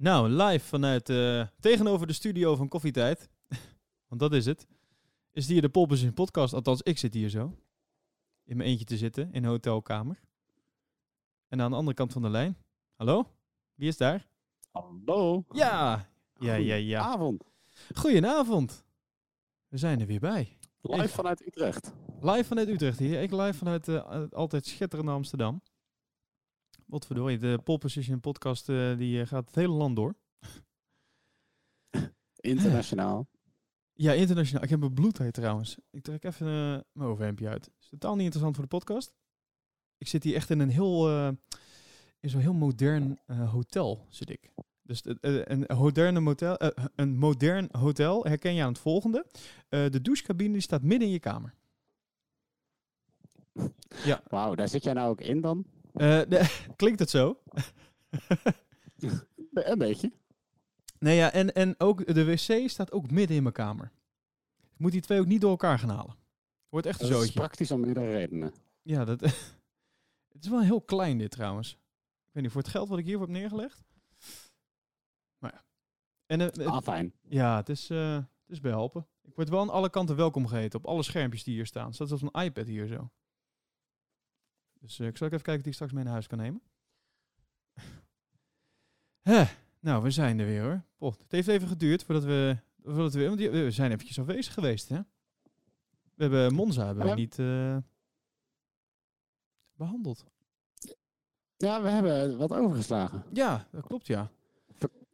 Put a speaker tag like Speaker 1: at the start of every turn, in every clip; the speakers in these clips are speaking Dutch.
Speaker 1: Nou, live vanuit eh, tegenover de studio van Koffietijd, want dat is het, is hier de Pole Position podcast. Althans, ik zit hier zo, in mijn eentje te zitten, in een hotelkamer. En aan de andere kant van de lijn, hallo, wie is daar?
Speaker 2: Hallo.
Speaker 1: Ja, ja, ja, ja.
Speaker 2: Avond.
Speaker 1: Goedenavond. We zijn er weer bij.
Speaker 2: Live
Speaker 1: Ik-
Speaker 2: vanuit Utrecht.
Speaker 1: Live vanuit Utrecht hier. Ik live vanuit het altijd schitterende Amsterdam. Wat verdorie, de Pole Position podcast eh, die eh, gaat het hele land door.
Speaker 2: Internationaal.
Speaker 1: Ja, internationaal. Ik heb mijn bloedheid trouwens. Ik trek even eh, mijn overhemdje uit. Is totaal niet interessant voor de podcast. Ik zit hier echt in een heel, in zo'n heel modern hotel, zit ik. Dus een, moderne motel, een modern hotel herken je aan het volgende. De douchecabine die staat midden in je kamer.
Speaker 2: Wauw, daar zit jij nou ook in dan?
Speaker 1: Eh, de- klinkt het zo?
Speaker 2: Een beetje.
Speaker 1: Nee, ja, en, en ook de wc staat ook midden in mijn kamer. Ik moet die twee ook niet door elkaar gaan halen. Wordt echt een
Speaker 2: Dat is
Speaker 1: zootje.
Speaker 2: praktisch om meerdere redenen.
Speaker 1: Ja, dat, het is wel heel klein dit trouwens. Ik weet niet, voor het geld wat ik hiervoor heb neergelegd. Maar ja. En, eh, het-
Speaker 2: Ah, fijn.
Speaker 1: ja, het is, eh, het is behelpen. Ik word wel aan alle kanten welkom geheten. Op alle schermpjes die hier staan. Staat zelfs een iPad hier zo. Dus eh, ik zal ook even kijken of die ik straks mee naar huis kan nemen. Hè, nou, we zijn er weer hoor. Poh, het heeft even geduurd voordat we... Voordat we, want die- we zijn eventjes afwezig geweest, hè? We hebben Monza hebben we niet eh, behandeld.
Speaker 2: Ja, we hebben wat overgeslagen.
Speaker 1: Ja, dat klopt, ja.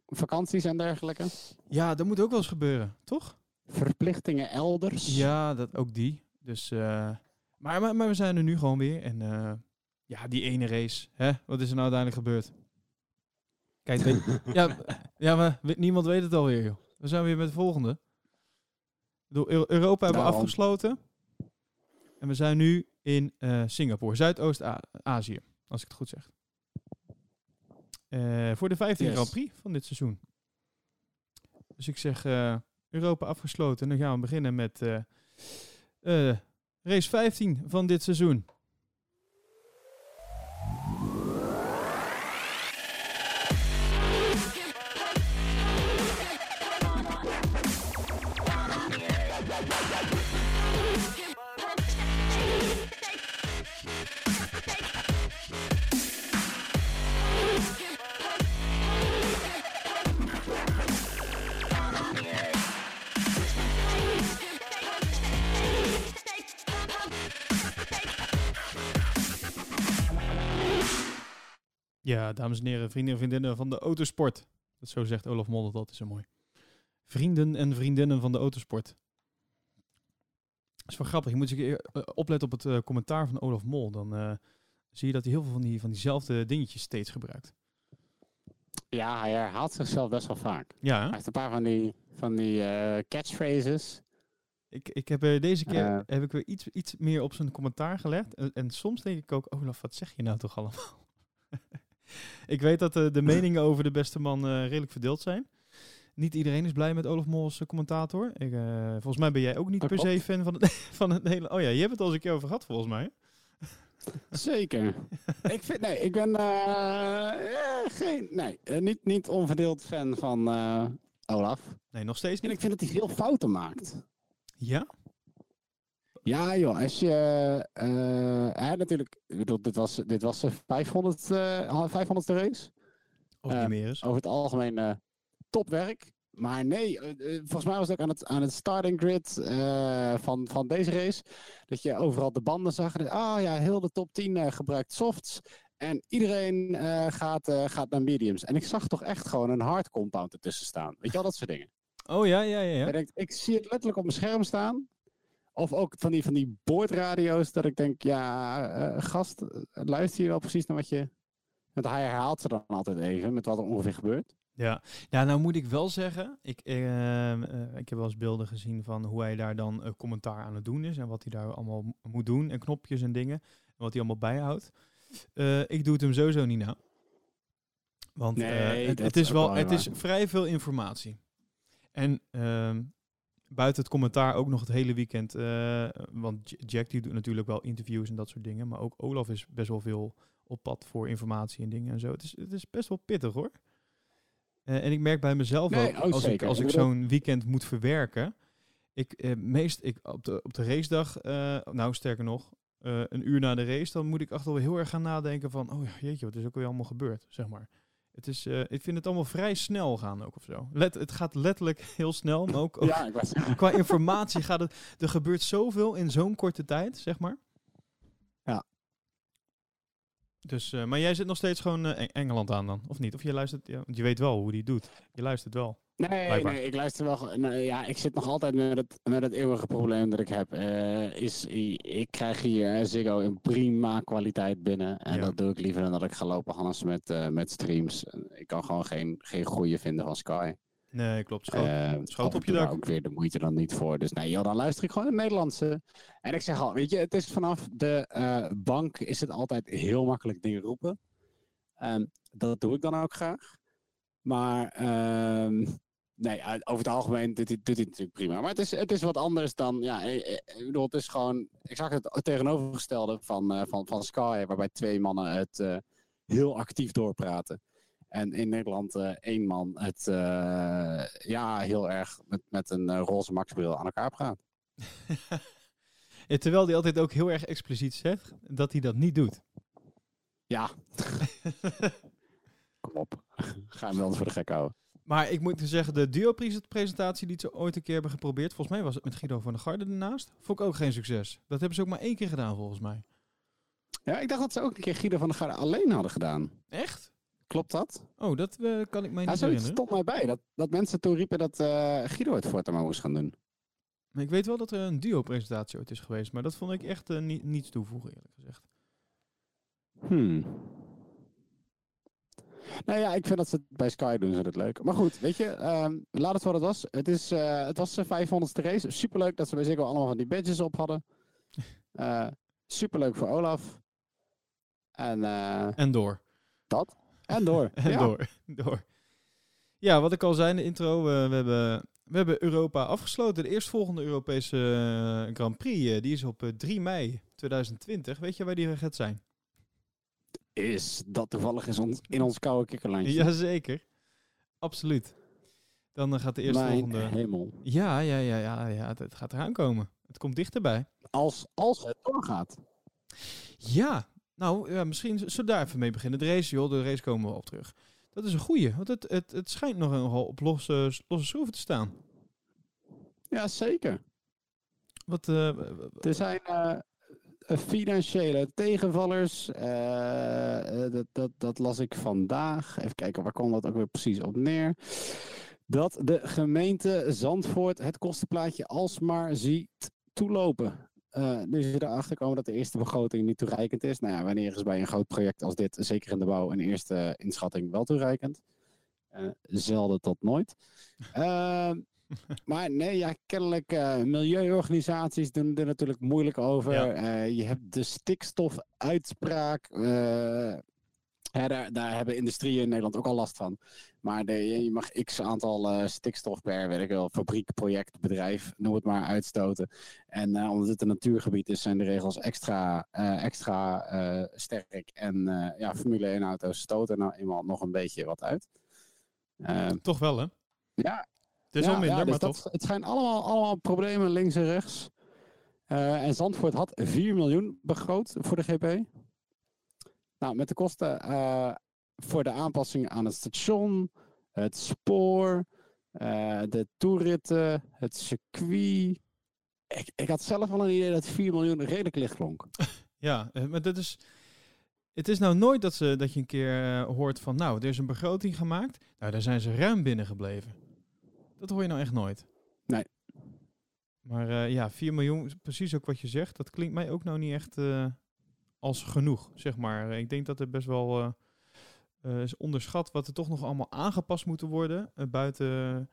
Speaker 2: Vakanties en dergelijke.
Speaker 1: Ja, dat moet ook wel eens gebeuren, toch?
Speaker 2: Verplichtingen elders.
Speaker 1: Ja, dat, ook die. Dus, eh, maar, maar, maar we zijn er nu gewoon weer. En eh, ja, die ene race. Hè? Wat is er nou uiteindelijk gebeurd? Kijk, weet- ja, ja, maar niemand weet het alweer, joh. We zijn weer met de volgende. Europa hebben we
Speaker 2: Daarom.
Speaker 1: afgesloten. En we zijn nu in eh, Singapore, Zuidoost-Azië, als ik het goed zeg. Eh, voor de 15
Speaker 2: Yes.
Speaker 1: Grand Prix van dit seizoen. Dus ik zeg Europa afgesloten. En dan gaan we beginnen met race 15 van dit seizoen. Ja, dames en heren, vrienden en vriendinnen van de autosport. Dat zo zegt Olaf Mol dat altijd zo mooi. Vrienden en vriendinnen van de autosport. Dat is wel grappig. Je moet eens eh, opletten op het eh, commentaar van Olaf Mol. Dan eh, zie je dat hij heel veel van, die, van diezelfde dingetjes steeds gebruikt.
Speaker 2: Ja, hij herhaalt zichzelf best wel vaak.
Speaker 1: Ja,
Speaker 2: Hij heeft een paar van die, van die catchphrases.
Speaker 1: ik, ik heb deze keer heb ik weer iets, iets meer op zijn commentaar gelegd. En, en soms denk ik ook, Olaf, wat zeg je nou toch allemaal? ik weet dat eh, de meningen over de beste man eh, redelijk verdeeld zijn. Niet iedereen is blij met Olaf Mol als eh, commentator. Ik, volgens mij ben jij ook niet
Speaker 2: Dat
Speaker 1: per se fan van het, van het hele... Oh ja, je hebt het al eens een keer over gehad volgens mij.
Speaker 2: Zeker. ik vind, nee, ik ben geen, nee, niet, niet onverdeeld fan van Olaf.
Speaker 1: Nee, nog steeds
Speaker 2: En ik vind dat hij veel fouten maakt.
Speaker 1: Ja?
Speaker 2: Ja, joh, als je. eh hè, natuurlijk, ik bedoel, dit was, dit was de 500, eh 500ste race.
Speaker 1: Of
Speaker 2: Eh,
Speaker 1: niet meer is.
Speaker 2: Over het algemeen eh, topwerk. Maar nee, eh, eh, volgens mij was het ook aan het, aan het starting grid eh, van, van deze race. Dat je overal de banden zag. Ah ja, heel de top 10 eh, gebruikt softs. En iedereen eh, gaat, eh, gaat naar mediums. En ik zag toch echt gewoon een hard compound ertussen staan. Weet je wel, dat soort dingen.
Speaker 1: Oh ja, ja, ja. Ja.
Speaker 2: denkt, ik zie het letterlijk op mijn scherm staan. Of ook van die, van die boordradio's dat ik denk, ja, eh, gast, eh, luister je wel precies naar wat je... Want hij herhaalt ze dan altijd even met wat er ongeveer gebeurt.
Speaker 1: Ja. ja, nou moet ik wel zeggen, ik, ehm, eh, ik heb wel eens beelden gezien van hoe hij daar dan commentaar aan het doen is en wat hij daar allemaal mo- moet doen en knopjes en dingen en wat hij allemaal bijhoudt. Ik doe het hem sowieso niet na. Want
Speaker 2: Nee,
Speaker 1: het,
Speaker 2: is
Speaker 1: wel, het is vrij veel informatie. En ehm, buiten het commentaar ook nog het hele weekend, eh, want Jack die doet natuurlijk wel interviews en dat soort dingen, maar ook Olaf is best wel veel op pad voor informatie en dingen en zo. Het is, het is best wel pittig hoor. Eh, en ik merk bij mezelf
Speaker 2: Nee,
Speaker 1: ook,
Speaker 2: oh,
Speaker 1: als ik, als
Speaker 2: Ik
Speaker 1: zo'n weekend moet verwerken. Ik, eh, meest, ik, op, de, op de racedag, nou sterker nog, een uur na de race, dan moet ik echt wel heel erg gaan nadenken van, oh jeetje, wat is ook weer allemaal gebeurd, zeg maar. Het is, eh, ik vind het allemaal vrij snel gaan ook of zo. Let, het gaat letterlijk heel snel, maar ook, ook
Speaker 2: Ja, ik was...
Speaker 1: qua informatie gaat het, er gebeurt zoveel in zo'n korte tijd, zeg maar.
Speaker 2: Ja.
Speaker 1: Dus, eh, maar jij zit nog steeds gewoon eh, Eng- Engeland aan dan, of niet? Of je luistert, ja, want je weet wel hoe die doet. Je luistert wel.
Speaker 2: Nee,
Speaker 1: Blijkbaar.
Speaker 2: nee, ik luister wel. nee, ja, ik zit nog altijd met het, met het eeuwige probleem dat ik heb. eh, is, ik krijg hier eh, Ziggo in prima kwaliteit binnen. En
Speaker 1: Ja.
Speaker 2: dat doe ik liever dan dat ik ga lopen Hannes met, eh, met streams. Ik kan gewoon geen, geen goede vinden van Sky.
Speaker 1: Nee, klopt. Schoot,
Speaker 2: en
Speaker 1: op je dak.
Speaker 2: daar ook weer de moeite dan niet voor. Dus nee, joh, dan luister ik gewoon het Nederlandse. En ik zeg al, weet je, het is vanaf de bank is het altijd heel makkelijk dingen roepen. Ehm, dat doe ik dan ook graag. Maar ehm, nee, over het algemeen doet hij, doet hij het natuurlijk prima. Maar het is, het is wat anders dan, ja, eh, eh, ik bedoel, het is gewoon exact het tegenovergestelde van, eh, van, van Sky, waarbij twee mannen het heel actief doorpraten. En in Nederland eh, één man het ja, heel erg met, met een roze maxbril aan elkaar praat.
Speaker 1: Ja, terwijl hij altijd ook heel erg expliciet zegt dat hij dat niet doet.
Speaker 2: Ja, kom op. Ga hem wel eens voor de gek houden.
Speaker 1: Maar ik moet zeggen, de duo-presentatie die ze ooit een keer hebben geprobeerd, volgens mij was het met Guido van der Garde ernaast, vond ik ook geen succes. Dat hebben ze ook maar één keer gedaan, volgens mij.
Speaker 2: Ja, ik dacht dat ze ook een keer Guido van der Garde alleen hadden gedaan.
Speaker 1: Echt?
Speaker 2: Klopt dat?
Speaker 1: Oh, dat eh, kan ik mij
Speaker 2: Ja,
Speaker 1: niet
Speaker 2: zoiets
Speaker 1: herinneren.
Speaker 2: stond mij bij. Dat, dat mensen toen riepen dat eh, Guido het voortaan maar moest gaan doen.
Speaker 1: Ik weet wel dat er een duo-presentatie ooit is geweest, maar dat vond ik echt eh, niet, niets toevoegen, eerlijk gezegd.
Speaker 2: Hmm. Nou ja, ik vind dat ze bij Sky doen, ze dat leuk. Maar goed, weet je, ehm, laat het wat het was. Het, is, eh, het was de 500ste race. Superleuk dat ze bij Ziggo allemaal van die badges op hadden. Eh superleuk voor Olaf. En eh,
Speaker 1: En door.
Speaker 2: dat. En door.
Speaker 1: En
Speaker 2: ja.
Speaker 1: door. door. Ja, wat ik al zei in de intro, we, hebben, we hebben Europa afgesloten. De eerstvolgende Europese Grand Prix, die is op eh, 3 mei 2020. Weet je waar die gaat zijn?
Speaker 2: Is dat toevallig is ons, in ons koude kikkerlandje.
Speaker 1: Jazeker. Absoluut. Dan eh, gaat de
Speaker 2: Mijn
Speaker 1: eerstvolgende...
Speaker 2: hemel.
Speaker 1: Ja, ja, ja, ja, ja, het, het gaat eraan komen. Het komt dichterbij.
Speaker 2: Als, als het doorgaat.
Speaker 1: Ja, nou, ja, misschien zullen we daar even mee beginnen. De race, joh, de race komen we op terug. Dat is een goeie, want het, het, het schijnt nog nogal op losse, losse schroeven te staan.
Speaker 2: Ja, zeker.
Speaker 1: Wat, eh,
Speaker 2: Er zijn eh, financiële tegenvallers. eh, eh, dat, dat, dat las ik vandaag. Even kijken, waar kwam dat ook weer precies op neer? Dat de gemeente Zandvoort het kostenplaatje alsmaar ziet toelopen. Eh nu ze erachter komen dat de eerste begroting niet toereikend is. Nou ja, wanneer is bij een groot project als dit, zeker in de bouw, een eerste inschatting wel toereikend? Zelden tot nooit. Maar nee, ja, kennelijk uh, milieuorganisaties doen er natuurlijk moeilijk over.
Speaker 1: Ja.
Speaker 2: Uh, je hebt de stikstofuitspraak. Ja, daar, daar, hebben industrieën in Nederland ook al last van. Maar de, je mag x aantal stikstof per weet ik wel, fabriek, project, bedrijf, noem het maar, uitstoten. En omdat het een natuurgebied is, zijn de regels extra, extra sterk. En ja, Formule 1 auto's stoten nou eenmaal nog een beetje wat uit.
Speaker 1: Toch wel, hè?
Speaker 2: Ja,
Speaker 1: is
Speaker 2: ja,
Speaker 1: al minder,
Speaker 2: ja, dus
Speaker 1: maar
Speaker 2: dat,
Speaker 1: toch.
Speaker 2: Het zijn allemaal, allemaal problemen links en rechts. Uh, en Zandvoort had 4 miljoen begroot voor de GP. Nou, met de kosten uh, voor de aanpassing aan het station, het spoor, uh, de toeritten, het circuit. Ik, ik had zelf al een idee dat 4 miljoen redelijk licht klonk.
Speaker 1: Ja, eh, maar dat is. Het is nou nooit dat, ze, dat je een keer hoort van, nou, er is een begroting gemaakt. Nou, daar zijn ze ruim binnen gebleven. Dat hoor je nou echt nooit.
Speaker 2: Nee.
Speaker 1: Maar uh, ja, 4 miljoen, precies ook wat je zegt. Dat klinkt mij ook nou niet echt uh, als genoeg, zeg maar. Ik denk dat er best wel uh, is onderschat wat er toch nog allemaal aangepast moeten worden. buiten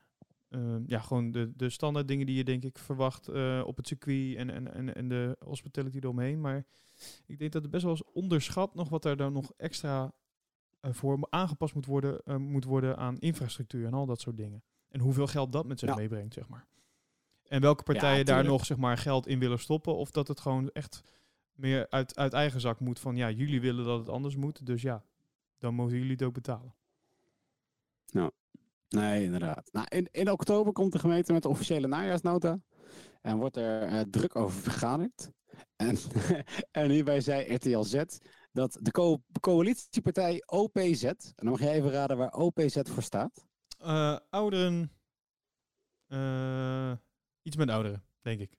Speaker 1: ja, gewoon de, de standaard dingen die je denk ik verwacht op het circuit en, en, en, en de hospitality eromheen. Maar ik denk dat er best wel eens onderschat nog wat er dan nog extra voor aangepast moet worden, moet worden aan infrastructuur en al dat soort dingen. En hoeveel geld dat met zich ja. meebrengt, zeg maar. En welke partijen ja, daar nog zeg maar, geld in willen stoppen. Of dat het gewoon echt meer uit, uit eigen zak moet. Van ja, jullie willen dat het anders moet. Dus ja, dan moeten jullie het ook betalen.
Speaker 2: Nou. Nee, inderdaad. Nou, in, in oktober komt de gemeente met de officiële najaarsnota. En wordt er eh, druk over vergaderd. En, en hierbij zei RTL Z dat de co- coalitiepartij OPZ. En dan mag je even raden waar OPZ voor staat.
Speaker 1: Eh, ouderen. eh, iets met ouderen, denk ik.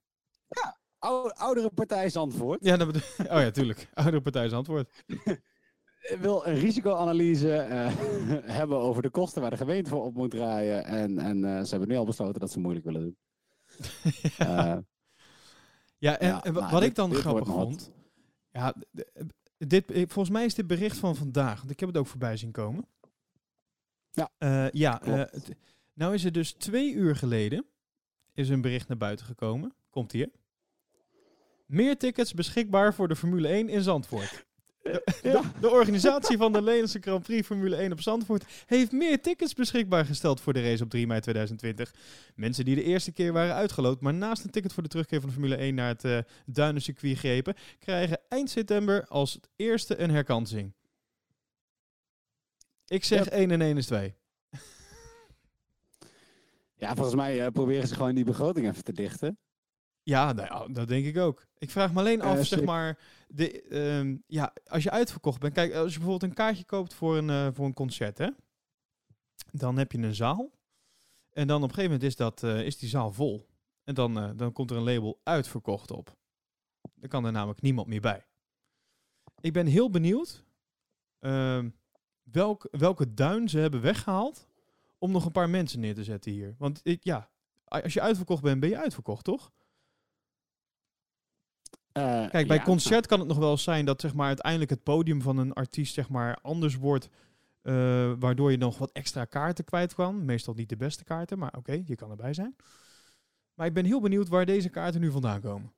Speaker 2: Ou- oudere partij Zandvoort
Speaker 1: Ja, dat bedoel- oh ja, tuurlijk. Oudere partij
Speaker 2: wil een risicoanalyse eh, hebben over de kosten waar de gemeente voor op moet draaien. En, en ze hebben nu al besloten dat ze moeilijk willen doen.
Speaker 1: Ja, en,
Speaker 2: Ja,
Speaker 1: en
Speaker 2: nou,
Speaker 1: wat
Speaker 2: dit-
Speaker 1: ik dan grappig vond. Ja, dit, volgens mij is dit bericht van vandaag. Want ik heb het ook voorbij zien komen.
Speaker 2: Ja,
Speaker 1: Eh, ja eh, nou is er dus twee uur geleden is een bericht naar buiten gekomen. Komt hier. Meer tickets beschikbaar voor de Formule 1 in Zandvoort. De, organisatie van de Nederlandse Grand Prix Formule 1 op Zandvoort heeft meer tickets beschikbaar gesteld voor de race op 3 mei 2020. Mensen die de eerste keer waren uitgeloot, maar naast een ticket voor de terugkeer van de Formule 1 naar het eh Duinencircuit grepen, krijgen eind september als het eerste een herkansing. Ik zeg
Speaker 2: Ja.
Speaker 1: 1 en 1 is 2.
Speaker 2: ja, volgens mij eh, proberen ze gewoon die begroting even te dichten.
Speaker 1: Ja, nou dat denk ik ook. Ik vraag me alleen
Speaker 2: Eh,
Speaker 1: af, zeg maar, de, ehm, ja, als je uitverkocht bent. Kijk, als je bijvoorbeeld een kaartje koopt voor een, eh, voor een concert, hè, dan heb je een zaal. En dan op een gegeven moment is, dat, is die zaal vol. En dan, dan komt er een label uitverkocht op. Dan kan er namelijk niemand meer bij. Ik ben heel benieuwd ehm, welk, welke duin ze hebben weggehaald om nog een paar mensen neer te zetten hier. Want ik, ja, als je uitverkocht bent, ben je uitverkocht, toch?
Speaker 2: Eh,
Speaker 1: Kijk, bij
Speaker 2: ja,
Speaker 1: concert kan het nog wel zijn dat zeg maar, uiteindelijk het podium van een artiest zeg maar, anders wordt. eh, waardoor je nog wat extra kaarten kwijt kan. Meestal niet de beste kaarten, maar oké, je kan erbij zijn. Maar ik ben heel benieuwd waar deze kaarten nu vandaan komen.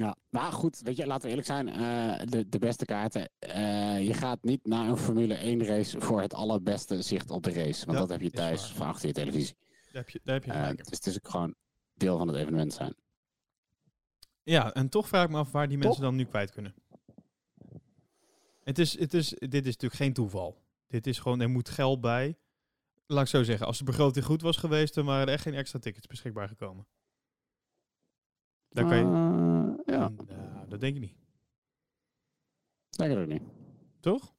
Speaker 2: Ja, maar goed, weet je, laten we eerlijk zijn. eh, de, de beste kaarten. eh, je gaat niet naar een Formule 1 race voor het allerbeste zicht op de race. Want dat heb je
Speaker 1: is
Speaker 2: thuis van achter je televisie.
Speaker 1: Daar heb je, daar heb je gelijk in.
Speaker 2: dus het is ook gewoon deel van het evenement zijn.
Speaker 1: Ja, en toch vraag ik me af waar die mensen dan nu kwijt kunnen. Het is, het is, dit is natuurlijk geen toeval. Dit is gewoon, er moet geld bij. Laat ik zo zeggen, als de begroting goed was geweest, dan waren er echt geen extra tickets beschikbaar gekomen. Daar kan je, dat denk ik niet.
Speaker 2: denk ik ook niet.
Speaker 1: Toch?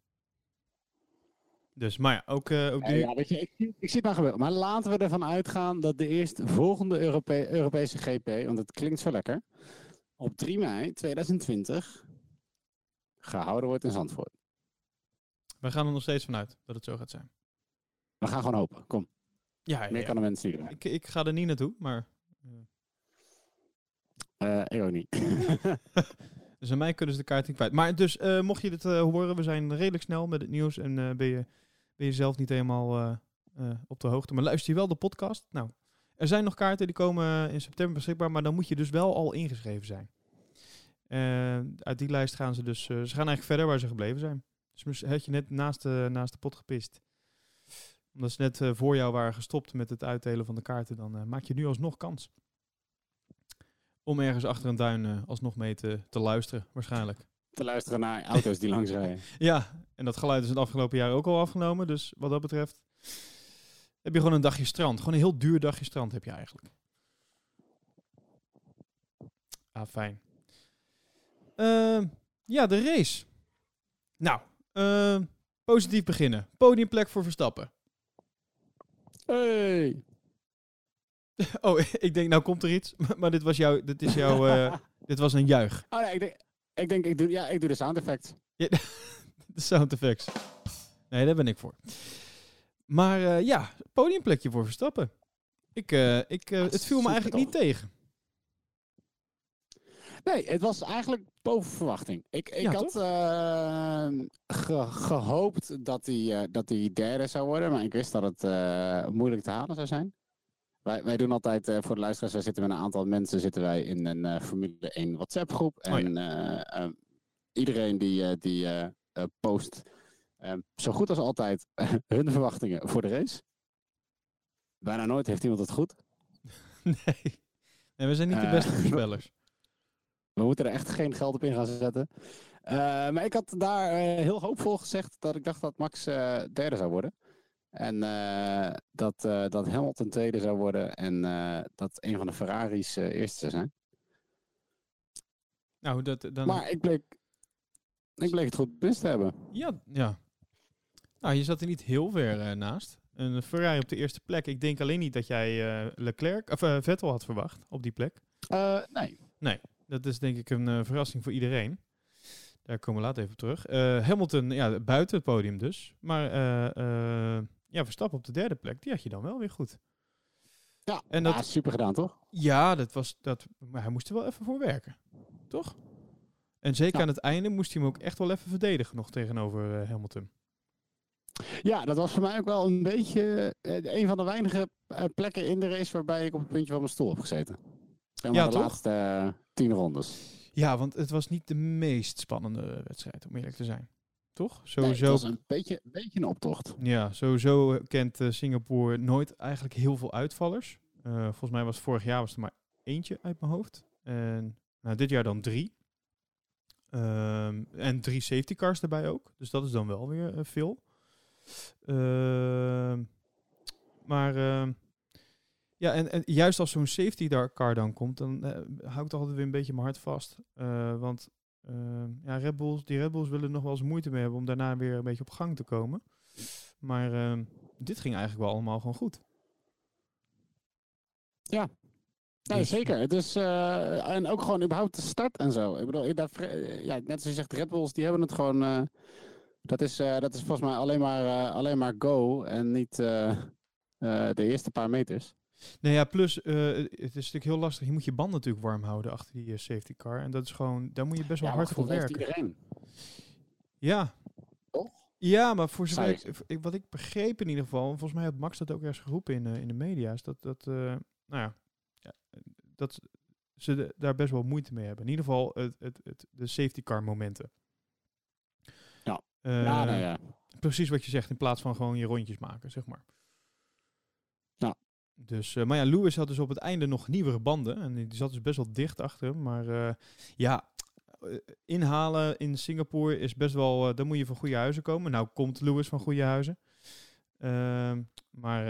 Speaker 1: Dus, maar ja, ook, eh, ook die...
Speaker 2: ja, weet je, ik, zie- ik zie het maar gebeuren. Maar laten we ervan uitgaan dat de eerstvolgende Europe Europese GP, want het klinkt zo lekker, op 3 mei 2020 gehouden wordt in Zandvoort.
Speaker 1: we gaan er nog steeds vanuit dat het zo gaat zijn.
Speaker 2: We gaan gewoon hopen. Kom,
Speaker 1: Ja, ja,
Speaker 2: meer kan de mensen niet.
Speaker 1: Ik, ik ga er niet naartoe, maar...
Speaker 2: Eh, ik niet.
Speaker 1: Dus aan mij kunnen ze de kaart niet kwijt. Maar dus, eh, mocht je dit eh, horen, we zijn redelijk snel met het nieuws. En eh, ben, je, ben je zelf niet helemaal op de hoogte. Maar luister je wel de podcast? Nou, er zijn nog kaarten die komen in september beschikbaar. Maar dan moet je dus wel al ingeschreven zijn. Uit die lijst gaan ze dus... ze gaan eigenlijk verder waar ze gebleven zijn. Dus had je net naast de, naast de pot gepist. Omdat ze net voor jou waren gestopt met het uitdelen van de kaarten. Dan maak je nu alsnog kans. Om ergens achter een duin eh, alsnog mee te, te luisteren, waarschijnlijk.
Speaker 2: Te luisteren naar auto's die langs rijden.
Speaker 1: Ja, en dat geluid is het afgelopen jaar ook al afgenomen. Dus wat dat betreft heb je gewoon een dagje strand. Gewoon een heel duur dagje strand heb je eigenlijk. Ah, fijn. Ehm, ja, de race. Nou, ehm, positief beginnen. Podiumplek voor Verstappen.
Speaker 2: Hey!
Speaker 1: Oh, ik denk, nou komt er iets. Maar dit was jouw, dit is jouw, eh, dit was een juich.
Speaker 2: Oh, nee, ik denk, ik, denk ik, doe, ja, ik doe de sound effects.
Speaker 1: De sound effects. Nee, daar ben ik voor. Maar eh, ja, podiumplekje voor Verstappen. Ik, eh, ik,
Speaker 2: Ah,
Speaker 1: het viel me eigenlijk niet tegen.
Speaker 2: Nee, het was eigenlijk boven verwachting. Ik, ik
Speaker 1: Ja,
Speaker 2: had eh, ge- gehoopt dat hij, dat hij derde zou worden, maar ik wist dat het moeilijk te halen zou zijn. Wij, wij doen altijd, eh, voor de luisteraars, wij zitten met een aantal mensen zitten wij in een eh, Formule 1 WhatsApp groep.
Speaker 1: Oh ja.
Speaker 2: En eh, eh, iedereen die, die post eh, zo goed als altijd hun verwachtingen voor de race. Bijna nooit heeft iemand het goed.
Speaker 1: nee. nee, we zijn niet de beste voorspellers.
Speaker 2: We moeten er echt geen geld op in gaan zetten. Maar ik had daar heel hoopvol gezegd dat ik dacht dat Max derde zou worden. En eh, dat, eh, dat Hamilton tweede zou worden en eh, dat een van de Ferraris eerste zou zijn.
Speaker 1: Nou, dat, dan...
Speaker 2: Maar ik bleek, ik bleek het goed mis te hebben.
Speaker 1: Ja, ja. Nou, je zat er niet heel ver naast. Een Ferrari op de eerste plek. Ik denk alleen niet dat jij Leclerc, of Vettel had verwacht op die plek.
Speaker 2: Eh, nee.
Speaker 1: Dat is denk ik een verrassing voor iedereen. Daar komen we later even op terug. Eh, Hamilton, ja, buiten het podium dus. Maar ja, Verstappen op de derde plek, die had je dan wel weer goed.
Speaker 2: Ja,
Speaker 1: En dat-
Speaker 2: ja, super gedaan toch?
Speaker 1: Ja, dat was, dat, maar hij moest er wel even voor werken. Toch? En zeker
Speaker 2: Ja.
Speaker 1: aan het einde moest hij hem ook echt wel even verdedigen nog tegenover eh, Hamilton.
Speaker 2: Ja, dat was voor mij ook wel een beetje eh, een van de weinige eh, plekken in de race waarbij ik op het puntje van mijn stoel heb gezeten. Maar
Speaker 1: Ja,
Speaker 2: de
Speaker 1: toch?
Speaker 2: laatste tien rondes.
Speaker 1: Ja, want het was niet de meest spannende wedstrijd, om eerlijk te zijn. Toch?
Speaker 2: Nee,
Speaker 1: Sowieso,
Speaker 2: het was een beetje, een beetje een optocht.
Speaker 1: ja, sowieso kent eh, Singapore nooit eigenlijk heel veel uitvallers. Eh, volgens mij was vorig jaar was er maar eentje uit mijn hoofd. En nou, dit jaar dan drie. Ehm, en drie safety cars erbij ook. Dus dat is dan wel weer eh, veel. Ehm, maar ehm, ja, en, en juist als zo'n safety car dan komt, dan eh, hou ik toch altijd weer een beetje mijn hart vast. Eh, want ehm, ja, Red Bulls, die Red Bulls willen nog wel eens moeite mee hebben om daarna weer een beetje op gang te komen. Maar ehm, dit ging eigenlijk wel allemaal gewoon goed.
Speaker 2: Nee,
Speaker 1: Dus-
Speaker 2: zeker. Het is, eh, en ook gewoon überhaupt de start en zo. Ik bedoel, ja, net zoals je zegt, Red Bulls, die hebben het gewoon... eh, dat, is, eh, dat is volgens mij alleen maar, alleen maar go en niet de eerste paar meters.
Speaker 1: Nee, ja, plus eh, het is natuurlijk heel lastig. Je moet je band natuurlijk warm houden achter die eh, safety car. En dat is gewoon, daar moet je best wel
Speaker 2: Ja,
Speaker 1: hard voor werken.
Speaker 2: iedereen.
Speaker 1: Ja.
Speaker 2: Toch?
Speaker 1: Ja, maar voor zover ik, wat ik begreep in ieder geval, en volgens mij had Max dat ook ergens geroepen in, eh, in de media, is dat, dat nou ja, ja, dat ze de- daar best wel moeite mee hebben. In ieder geval het, het, het, de safety car momenten.
Speaker 2: Ja. Ja, nou ja.
Speaker 1: Precies wat je zegt, in plaats van gewoon je rondjes maken, zeg maar. Dus, eh, maar ja, Lewis had dus op het einde nog nieuwere banden. En die zat dus best wel dicht achter hem. Maar eh, ja, eh, inhalen in Singapore is best wel... dan moet je van goede huizen komen. Nou komt Lewis van goede huizen. Ehm, maar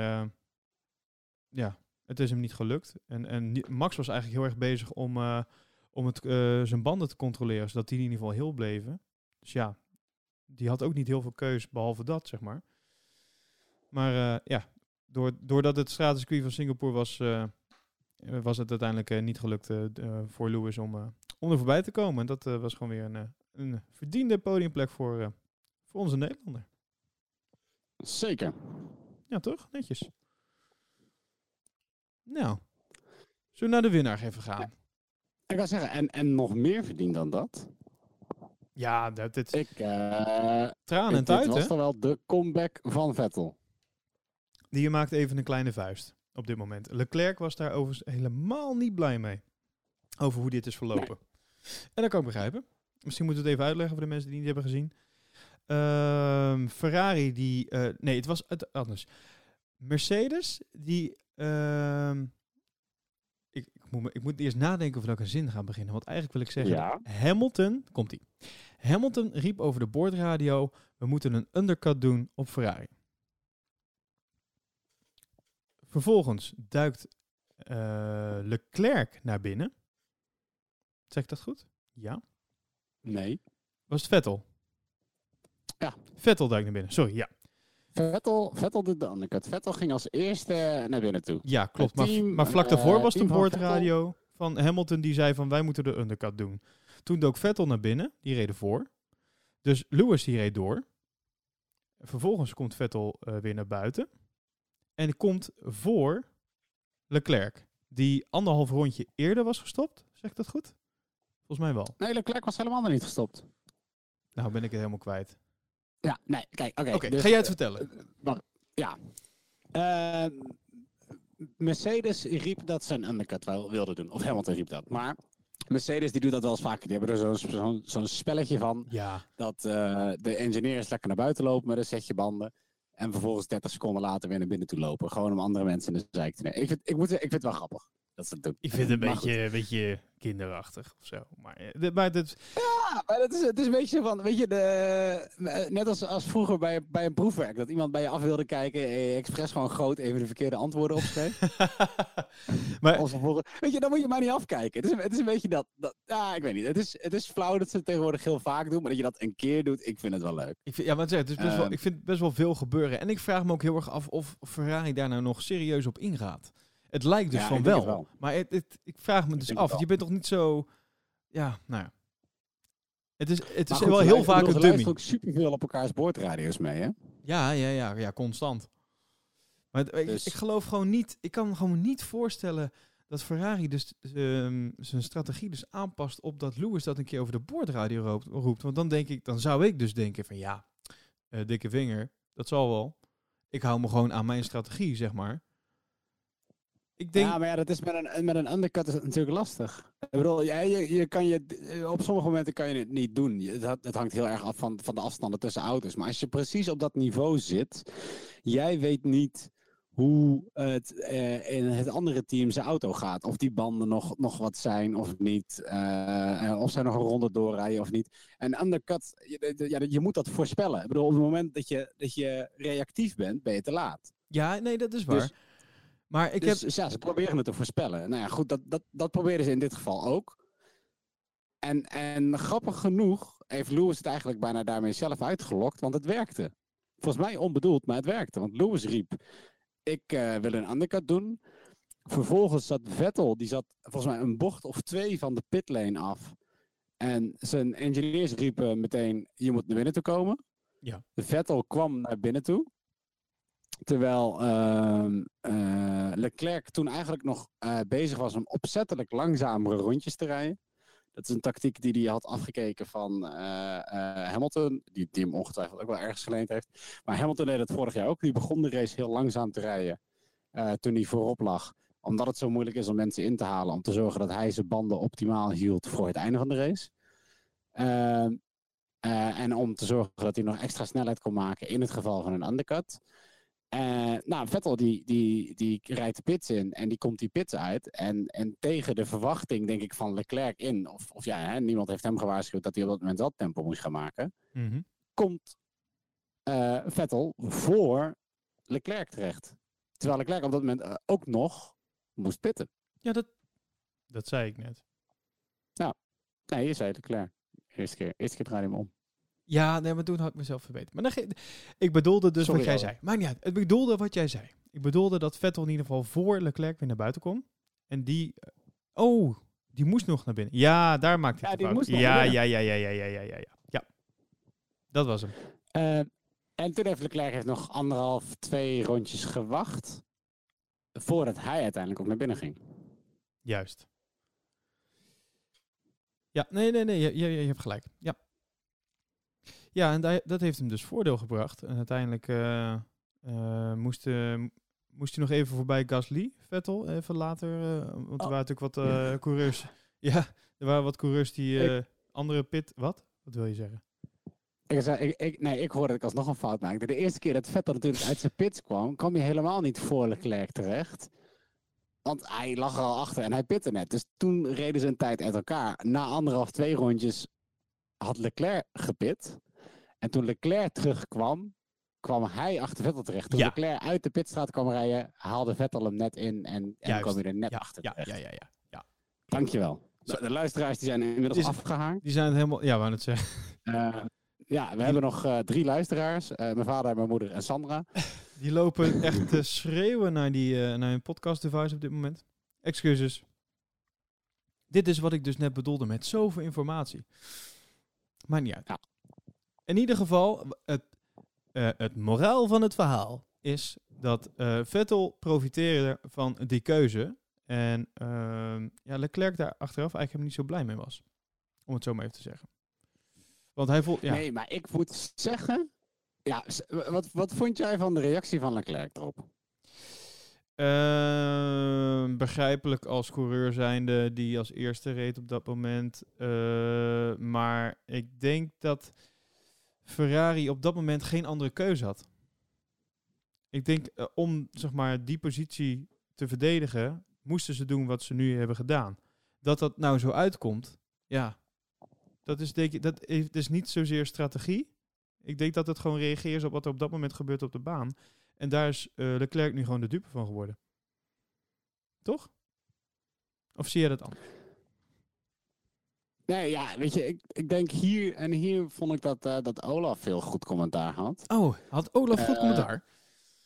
Speaker 1: ja, het is hem niet gelukt. En, en Max was eigenlijk heel erg bezig om, om het, zijn banden te controleren. Zodat die in ieder geval heel bleven. Dus ja, die had ook niet heel veel keus behalve dat, zeg maar. Maar ja, door, doordat het stratencircuit van Singapore was, eh, eh, was het uiteindelijk eh, niet gelukt voor Lewis om, om er voorbij te komen. En dat was gewoon weer een, een verdiende podiumplek voor, voor onze Nederlander.
Speaker 2: Zeker.
Speaker 1: Ja, toch? Netjes. Nou, zullen we naar de winnaar even gaan?
Speaker 2: Ik kan zeggen, en, en nog meer verdiend dan dat.
Speaker 1: Ja, dat, dit
Speaker 2: Ik,
Speaker 1: traan en
Speaker 2: dit
Speaker 1: tuit,
Speaker 2: was toch wel de comeback van Vettel.
Speaker 1: Die maakt even een kleine vuist op dit moment. Leclerc was daar overigens helemaal niet blij mee. Over hoe dit is verlopen. En dat kan ik begrijpen. Misschien moeten we het even uitleggen voor de mensen die het niet hebben gezien. Ehm, Ferrari die... eh, nee, het was het anders. Mercedes die... ehm, ik, ik, moet, ik moet eerst nadenken of ik een zin ga beginnen. Want eigenlijk wil ik zeggen...
Speaker 2: Ja.
Speaker 1: Hamilton... Komt-ie. Hamilton riep over de boordradio... We moeten een undercut doen op Ferrari. Vervolgens duikt eh, Leclerc naar binnen. Zeg ik dat goed? Ja.
Speaker 2: Nee.
Speaker 1: Was het Vettel?
Speaker 2: Ja.
Speaker 1: Vettel duikt naar binnen. Sorry, ja.
Speaker 2: Vettel, Vettel doet de undercut. Vettel ging als eerste naar binnen toe.
Speaker 1: Ja, klopt. Maar,
Speaker 2: team,
Speaker 1: maar vlak
Speaker 2: eh,
Speaker 1: daarvoor was de
Speaker 2: van
Speaker 1: boordradio van Hamilton die zei van wij moeten de undercut doen. Toen dook Vettel naar binnen. Die reed voor. Dus Lewis die reed door. Vervolgens komt Vettel eh, weer naar buiten. En komt voor Leclerc. Die anderhalf rondje eerder was gestopt. Zeg ik dat goed? Volgens mij wel.
Speaker 2: Nee, Leclerc was helemaal nog niet gestopt.
Speaker 1: Nou ben ik het helemaal kwijt.
Speaker 2: Ja, nee, kijk, oké. Dus,
Speaker 1: ga jij het
Speaker 2: eh,
Speaker 1: vertellen?
Speaker 2: Ja. Eh, Mercedes riep dat ze een undercut wel wilden doen. Of Hamilton riep dat. Maar Mercedes die doet dat wel eens vaker. Die hebben er zo'n spelletje van.
Speaker 1: Ja.
Speaker 2: Dat eh, de engineers lekker naar buiten lopen met een setje banden. En vervolgens 30 seconden later weer naar binnen toe lopen. Gewoon om andere mensen in de zijk te nemen. Ik vind, ik moet, ik vind het wel grappig. Dat het.
Speaker 1: Ik vind het een
Speaker 2: Maar goed.
Speaker 1: beetje, een beetje kinderachtig of zo. Maar, eh, de- maar dat,
Speaker 2: Ja, maar het is, het is een beetje van, weet je, de, eh, net als, als vroeger bij, bij een proefwerk, dat iemand bij je af wilde kijken en je expres gewoon groot even de verkeerde antwoorden opschreef.
Speaker 1: maar
Speaker 2: Als weet je, dan moet je maar niet afkijken. Het is, een- het is een beetje dat, dat, ja, ik weet niet. Het is, het is flauw dat ze het tegenwoordig heel vaak doen, maar dat je dat een keer doet, ik vind het wel leuk.
Speaker 1: ik vind, ja, maar het is, het is best wel,
Speaker 2: Ehm.
Speaker 1: ik vind best wel veel gebeuren. En ik vraag me ook heel erg af of Ferrari daar nou nog serieus op ingaat. Het lijkt dus
Speaker 2: Ja,
Speaker 1: van wel. Maar het, het- ik vraag me
Speaker 2: Ik
Speaker 1: dus af. Je bent toch niet zo... Ja, nou ja. Het is, het is
Speaker 2: goed,
Speaker 1: wel heel vaak een dummy.
Speaker 2: luisteren ook superveel op elkaars boordradio's mee, hè?
Speaker 1: Ja, ja, ja, ja, constant. Maar ik,
Speaker 2: Dus-
Speaker 1: ik geloof gewoon niet, ik kan me gewoon niet voorstellen dat Ferrari dus ehm, zijn strategie dus aanpast op dat Lewis dat een keer over de boordradio roept, roept. Want dan denk ik, dan zou ik dus denken van ja, eh, dikke vinger, dat zal wel. Ik hou me gewoon aan mijn strategie, zeg maar. Ik denk,
Speaker 2: Ja, maar ja, dat is met een, met een undercut is het natuurlijk lastig. Ik bedoel, ja, je, je kan je, op sommige momenten kan je het niet doen. Het, het hangt heel erg af van, van de afstanden tussen auto's. Maar als je precies op dat niveau zit, jij weet niet hoe het eh, in het andere team zijn auto gaat. Of die banden nog, nog wat zijn of niet. eh, eh, of zij nog een ronde doorrijden of niet. En undercut, je, ja, je moet dat voorspellen. Ik bedoel, op het moment dat je, dat je reactief bent, ben je te laat.
Speaker 1: ja, nee, dat is waar.
Speaker 2: Dus-
Speaker 1: maar ik
Speaker 2: dus
Speaker 1: heb,
Speaker 2: ja, ze proberen het te voorspellen. Nou ja, goed, dat, dat, dat proberen ze in dit geval ook. En, en grappig genoeg heeft Lewis het eigenlijk bijna daarmee zelf uitgelokt, want het werkte. Volgens mij onbedoeld, maar het werkte. Want Lewis riep, ik eh, wil een undercut doen. Vervolgens zat Vettel, die zat volgens mij een bocht of twee van de pitlane af. En zijn engineers riepen meteen, je moet naar binnen toe komen.
Speaker 1: Ja.
Speaker 2: Vettel kwam naar binnen toe. Terwijl ehm, eh, Leclerc toen eigenlijk nog eh, bezig was om opzettelijk langzamere rondjes te rijden. Dat is een tactiek die hij had afgekeken van eh, Hamilton, die, die hem ongetwijfeld ook wel ergens geleend heeft. Maar Hamilton deed het vorig jaar ook. Die begon de race heel langzaam te rijden toen hij voorop lag. Omdat het zo moeilijk is om mensen in te halen. Om te zorgen dat hij zijn banden optimaal hield voor het einde van de race. Ehm, eh, en om te zorgen dat hij nog extra snelheid kon maken in het geval van een undercut. Eh, nou, Vettel die, die, die rijdt de pits in en die komt die pits uit. En, en tegen de verwachting, denk ik, van Leclerc in. Of, of ja, hè, niemand heeft hem gewaarschuwd dat hij op dat moment dat tempo moest gaan maken.
Speaker 1: Mhm.
Speaker 2: Komt eh, Vettel voor Leclerc terecht. Terwijl Leclerc op dat moment eh, ook nog moest pitten.
Speaker 1: ja, dat, dat zei ik net.
Speaker 2: Nee, je zei Leclerc. Eerste keer, eerste keer draaide hij hem om.
Speaker 1: Ja, nee, maar toen had ik mezelf verbeterd. Maar dan ge- ik bedoelde dus
Speaker 2: Sorry,
Speaker 1: wat jij zei. Maar niet uit. Ik bedoelde wat jij zei. Ik bedoelde dat Vettel in ieder geval voor Leclerc weer naar buiten kon. En die... Oh, die moest nog naar binnen. Ja, daar maakte
Speaker 2: Ja,
Speaker 1: ik de
Speaker 2: die
Speaker 1: fout.
Speaker 2: moest nog
Speaker 1: ja, ja, ja, ja, ja, ja, ja, ja, ja. Ja, dat was hem.
Speaker 2: Eh, en toen heeft Leclerc heeft nog anderhalf, twee rondjes gewacht. Voordat hij uiteindelijk ook naar binnen ging.
Speaker 1: Juist. Ja, nee, nee, nee, je, je, je hebt gelijk. Ja. Ja, en da- dat heeft hem dus voordeel gebracht. En uiteindelijk eh, eh, moest, eh, moest hij nog even voorbij Gasly, Vettel, even later. want er
Speaker 2: Oh.
Speaker 1: waren natuurlijk wat coureurs. Ja, er waren wat coureurs die andere pit... Wat? Wat wil je zeggen?
Speaker 2: Ik, zei, ik, ik, nee, ik hoorde dat ik alsnog een fout maakte. De eerste keer dat Vettel natuurlijk uit zijn pits kwam, kwam hij helemaal niet voor Leclerc terecht. Want hij lag er al achter en hij pitte net. Dus toen reden ze een tijd uit elkaar. Na anderhalf, twee rondjes had Leclerc gepit. En toen Leclerc terugkwam, kwam hij achter Vettel terecht. Toen
Speaker 1: Ja.
Speaker 2: Leclerc uit de pitstraat kwam rijden, haalde Vettel hem net in en, en kwam hij er net
Speaker 1: Ja,
Speaker 2: achter
Speaker 1: ja,
Speaker 2: terecht.
Speaker 1: ja, ja, ja.
Speaker 2: Dankjewel. De, de luisteraars die zijn inmiddels
Speaker 1: Is-
Speaker 2: afgehaakt.
Speaker 1: Die zijn het helemaal... Ja, wou het zeggen.
Speaker 2: Eh, ja, we hebben nog eh, drie luisteraars. Eh, mijn vader, mijn moeder en Sandra.
Speaker 1: Die lopen echt te schreeuwen naar, die, naar hun podcast device op dit moment. Excuses. Dit is wat ik dus net bedoelde met zoveel informatie. Maar niet uit.
Speaker 2: Ja.
Speaker 1: In ieder geval, het, eh, het moraal van het verhaal is dat eh, Vettel profiteerde van die keuze. En ehm, ja, Leclerc daar achteraf eigenlijk niet zo blij mee was. Om het zo maar even te zeggen. Want hij voelt... Ja,
Speaker 2: Nee, maar ik moet zeggen. Ja, wat, wat vond jij van de reactie van Leclerc erop?
Speaker 1: Ehm, begrijpelijk als coureur zijnde die als eerste reed op dat moment. Eh, maar ik denk dat Ferrari op dat moment geen andere keuze had. Ik denk eh, om zeg maar die positie te verdedigen, moesten ze doen wat ze nu hebben gedaan. Dat dat nou zo uitkomt, ja, dat is, denk ik, dat is, niet zozeer strategie. Ik denk dat het gewoon reageert op wat er op dat moment gebeurt op de baan. En daar is uh, Leclerc nu gewoon de dupe van geworden. Toch? Of zie je dat anders?
Speaker 2: Nee, ja, weet je, ik, ik denk hier en hier vond ik dat, uh, dat Olaf veel goed commentaar had.
Speaker 1: Oh, had Olaf goed uh, commentaar?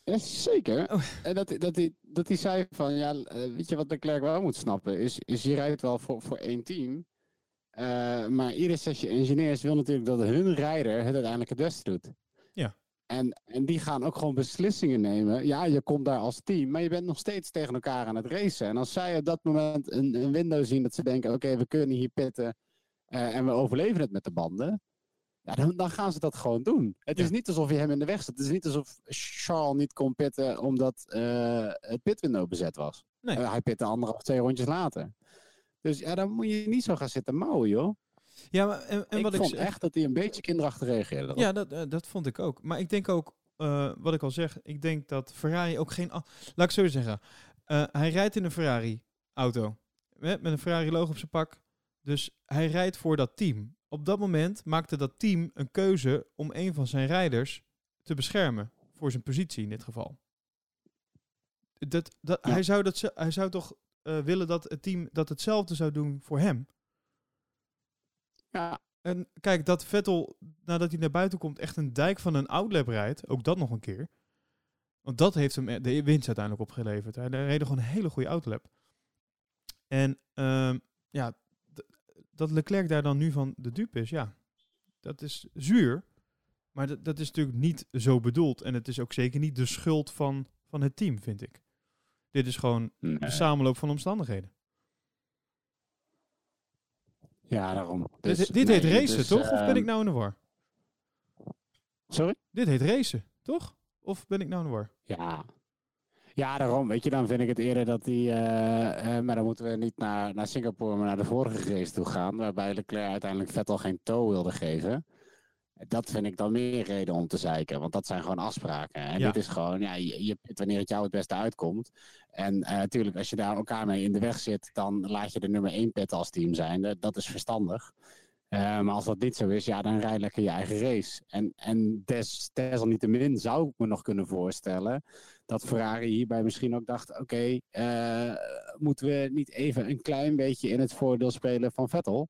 Speaker 2: Ja, zeker. Oh. En dat, dat, hij, dat hij zei van, ja, weet je wat de Klerk wel moet snappen, is, is je rijdt wel voor, voor één team. Uh, maar ieder setje engineers wil natuurlijk dat hun rijder het uiteindelijk het beste doet.
Speaker 1: Ja.
Speaker 2: En, en die gaan ook gewoon beslissingen nemen. Ja, je komt daar als team, maar je bent nog steeds tegen elkaar aan het racen. En als zij op dat moment een, een window zien dat ze denken: oké, we kunnen hier pitten en we overleven het met de banden. Ja, dan, dan gaan ze dat gewoon doen. Het ja. is niet alsof je hem in de weg zit. Het is niet alsof Charles niet kon pitten omdat uh, het pitwindow bezet was.
Speaker 1: Nee.
Speaker 2: hij pitte anderhalf, twee rondjes later. Dus ja, dan moet je niet zo gaan zitten mouwen, joh.
Speaker 1: Ja, maar en, en
Speaker 2: ik
Speaker 1: wat
Speaker 2: vond
Speaker 1: ik
Speaker 2: echt dat hij een beetje kinderachtig reageerde.
Speaker 1: Ja, dat, uh, dat vond ik ook. Maar ik denk ook, wat ik al zeg, ik denk dat Ferrari ook geen... Laat ik zo zeggen. Hij rijdt in een Ferrari-auto. Met, met een Ferrari-logo op zijn pak. Dus hij rijdt voor dat team. Op dat moment maakte dat team een keuze om een van zijn rijders te beschermen. Voor zijn positie in dit geval. Dat, dat, ja. hij, zou dat, hij zou toch uh, willen dat het team dat hetzelfde zou doen voor hem.
Speaker 2: Ja.
Speaker 1: En kijk, dat Vettel, nadat hij naar buiten komt, echt een dijk van een outlap rijdt. Ook dat nog een keer. Want dat heeft hem de winst uiteindelijk opgeleverd. Hij reed gewoon een hele goede outlap. En uh, ja, dat Leclerc daar dan nu van de dupe is, ja, dat is zuur. Maar dat, dat is natuurlijk niet zo bedoeld. En het is ook zeker niet de schuld van, van het team, vind ik. Dit is gewoon nee. de samenloop van omstandigheden.
Speaker 2: Ja, daarom.
Speaker 1: Dus, dit dit nee, heet racen, dus, toch? Uh, of ben ik nou in de war?
Speaker 2: Sorry?
Speaker 1: Dit heet racen, toch? Of ben ik nou in de war?
Speaker 2: Ja. Ja, daarom. Weet je, dan vind ik het eerder dat die... Uh, uh, maar dan moeten we niet naar, naar Singapore, maar naar de vorige race toe gaan. Waarbij Leclerc uiteindelijk Vettel geen toe wilde geven. Dat vind ik dan meer reden om te zeiken. Want dat zijn gewoon afspraken. En
Speaker 1: Ja.
Speaker 2: dit is gewoon, ja, je, wanneer het jou het beste uitkomt. En natuurlijk, als je daar elkaar mee in de weg zit, dan laat je de nummer één pit als team zijn. Dat is verstandig. Uh, maar als dat niet zo is, ja, dan rij lekker je eigen race. En, en des, desalniettemin zou ik me nog kunnen voorstellen dat Ferrari hierbij misschien ook dacht: oké, okay, uh, moeten we niet even een klein beetje in het voordeel spelen van Vettel?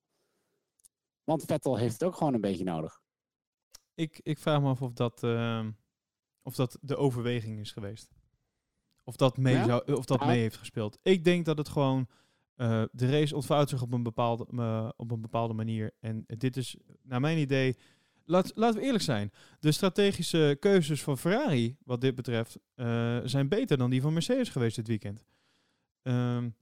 Speaker 2: Want Vettel heeft het ook gewoon een beetje nodig.
Speaker 1: Ik, ik vraag me af of dat, uh, of dat de overweging is geweest. Of dat mee, ja? zou, of dat ja. mee heeft gespeeld. Ik denk dat het gewoon. Uh, de race ontvouwt zich op een, bepaalde, uh, op een bepaalde manier. En dit is, naar mijn idee. Laat, laten we eerlijk zijn. De strategische keuzes van Ferrari, wat dit betreft, uh, zijn beter dan die van Mercedes geweest dit weekend. Um,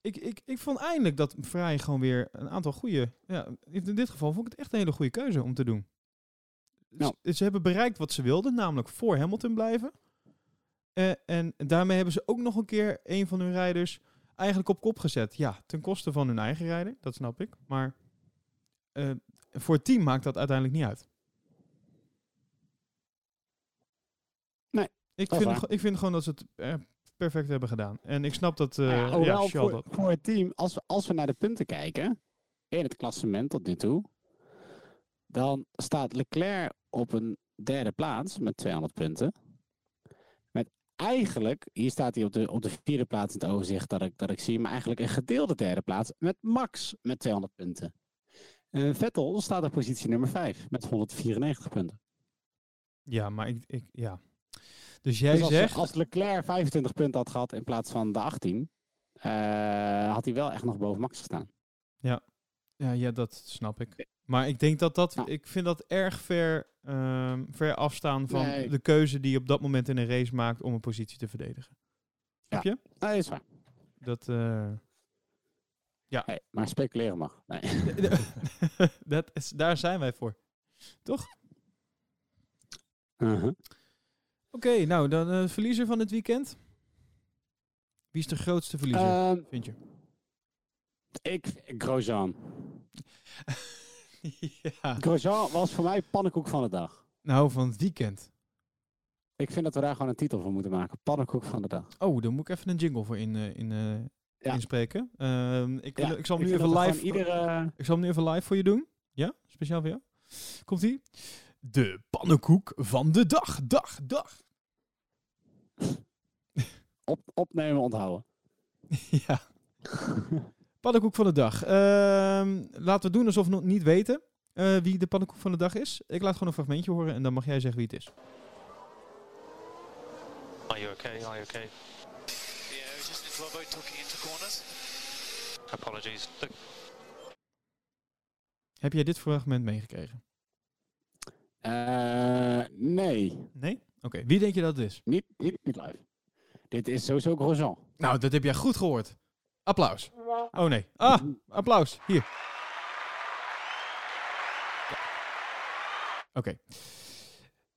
Speaker 1: ik, ik, ik vond eindelijk dat Ferrari gewoon weer een aantal goede. Ja, in dit geval vond ik het echt een hele goede keuze om te doen.
Speaker 2: Nou.
Speaker 1: Ze, ze hebben bereikt wat ze wilden, namelijk voor Hamilton blijven. En daarmee hebben ze ook nog een keer een van hun rijders eigenlijk op kop gezet. Ja, ten koste van hun eigen rijder, dat snap ik. Maar uh, voor het team maakt dat uiteindelijk niet uit.
Speaker 2: Nee.
Speaker 1: Ik vind, ik vind gewoon dat ze het uh, perfect hebben gedaan. En ik snap dat. Uh,
Speaker 2: nou ja, ja voor,
Speaker 1: dat...
Speaker 2: voor, het team, als we, als we naar de punten kijken. in het klassement tot nu toe. dan staat Leclerc op een derde plaats met 200 punten eigenlijk, hier staat hij op de, op de vierde plaats in het overzicht dat ik, dat ik zie, maar eigenlijk een gedeelde derde plaats met Max met 200 punten. Uh, Vettel staat op positie nummer 5 met 194 punten.
Speaker 1: Ja, maar ik, ik ja. Dus jij
Speaker 2: dus als,
Speaker 1: zegt...
Speaker 2: Als Leclerc 25 punten had gehad in plaats van de 18, uh, had hij wel echt nog boven Max gestaan.
Speaker 1: Ja, ja, ja dat snap ik. Maar ik denk dat dat, ik vind dat erg ver, um, ver afstaan van
Speaker 2: Nee.
Speaker 1: de keuze die je op dat moment in een race maakt om een positie te verdedigen. Snap je?
Speaker 2: Nee, is waar.
Speaker 1: Dat, uh, ja.
Speaker 2: Hey, maar speculeren mag. Nee.
Speaker 1: dat is, daar zijn wij voor. Toch?
Speaker 2: Uh -huh.
Speaker 1: Oké, okay, nou, dan uh, verliezer van het weekend. Wie is de grootste verliezer,
Speaker 2: uh,
Speaker 1: vind je?
Speaker 2: Ik, Grosjean.
Speaker 1: ja.
Speaker 2: Grosjean was voor mij pannenkoek van de dag.
Speaker 1: Nou, van het weekend.
Speaker 2: Ik vind dat we daar gewoon een titel voor moeten maken. Pannenkoek van de dag.
Speaker 1: Oh, dan moet ik even een jingle voor in, eh, in, eh,
Speaker 2: Ja.
Speaker 1: inspreken. Ehm, ik, wil-
Speaker 2: Ja,
Speaker 1: ik zal hem nu even live...
Speaker 2: Iedere...
Speaker 1: Ik zal hem nu even live voor je doen. Ja? Speciaal voor jou. Komt-ie? De pannenkoek van de dag. Dag, dag.
Speaker 2: Op, opnemen, onthouden.
Speaker 1: ja. Pannenkoek van de dag. Ehm, laten we doen alsof we nog niet weten eh, wie de pannenkoek van de dag is. Ik laat gewoon een fragmentje horen en dan mag jij zeggen wie het is.
Speaker 3: Are you okay? Are you okay?
Speaker 4: Yeah, we just need to avoid talking into corners.
Speaker 3: Apologies. Look,
Speaker 1: Heb jij dit fragment meegekregen?
Speaker 2: Eh, nee,
Speaker 1: Nee? Oké, wie denk je dat het is?
Speaker 2: niet, niet, niet live. Dit is sowieso Grosjean.
Speaker 1: Nou, dat heb jij goed gehoord. Applaus. Oh nee. Ah, applaus. Hier. Ja. Oké.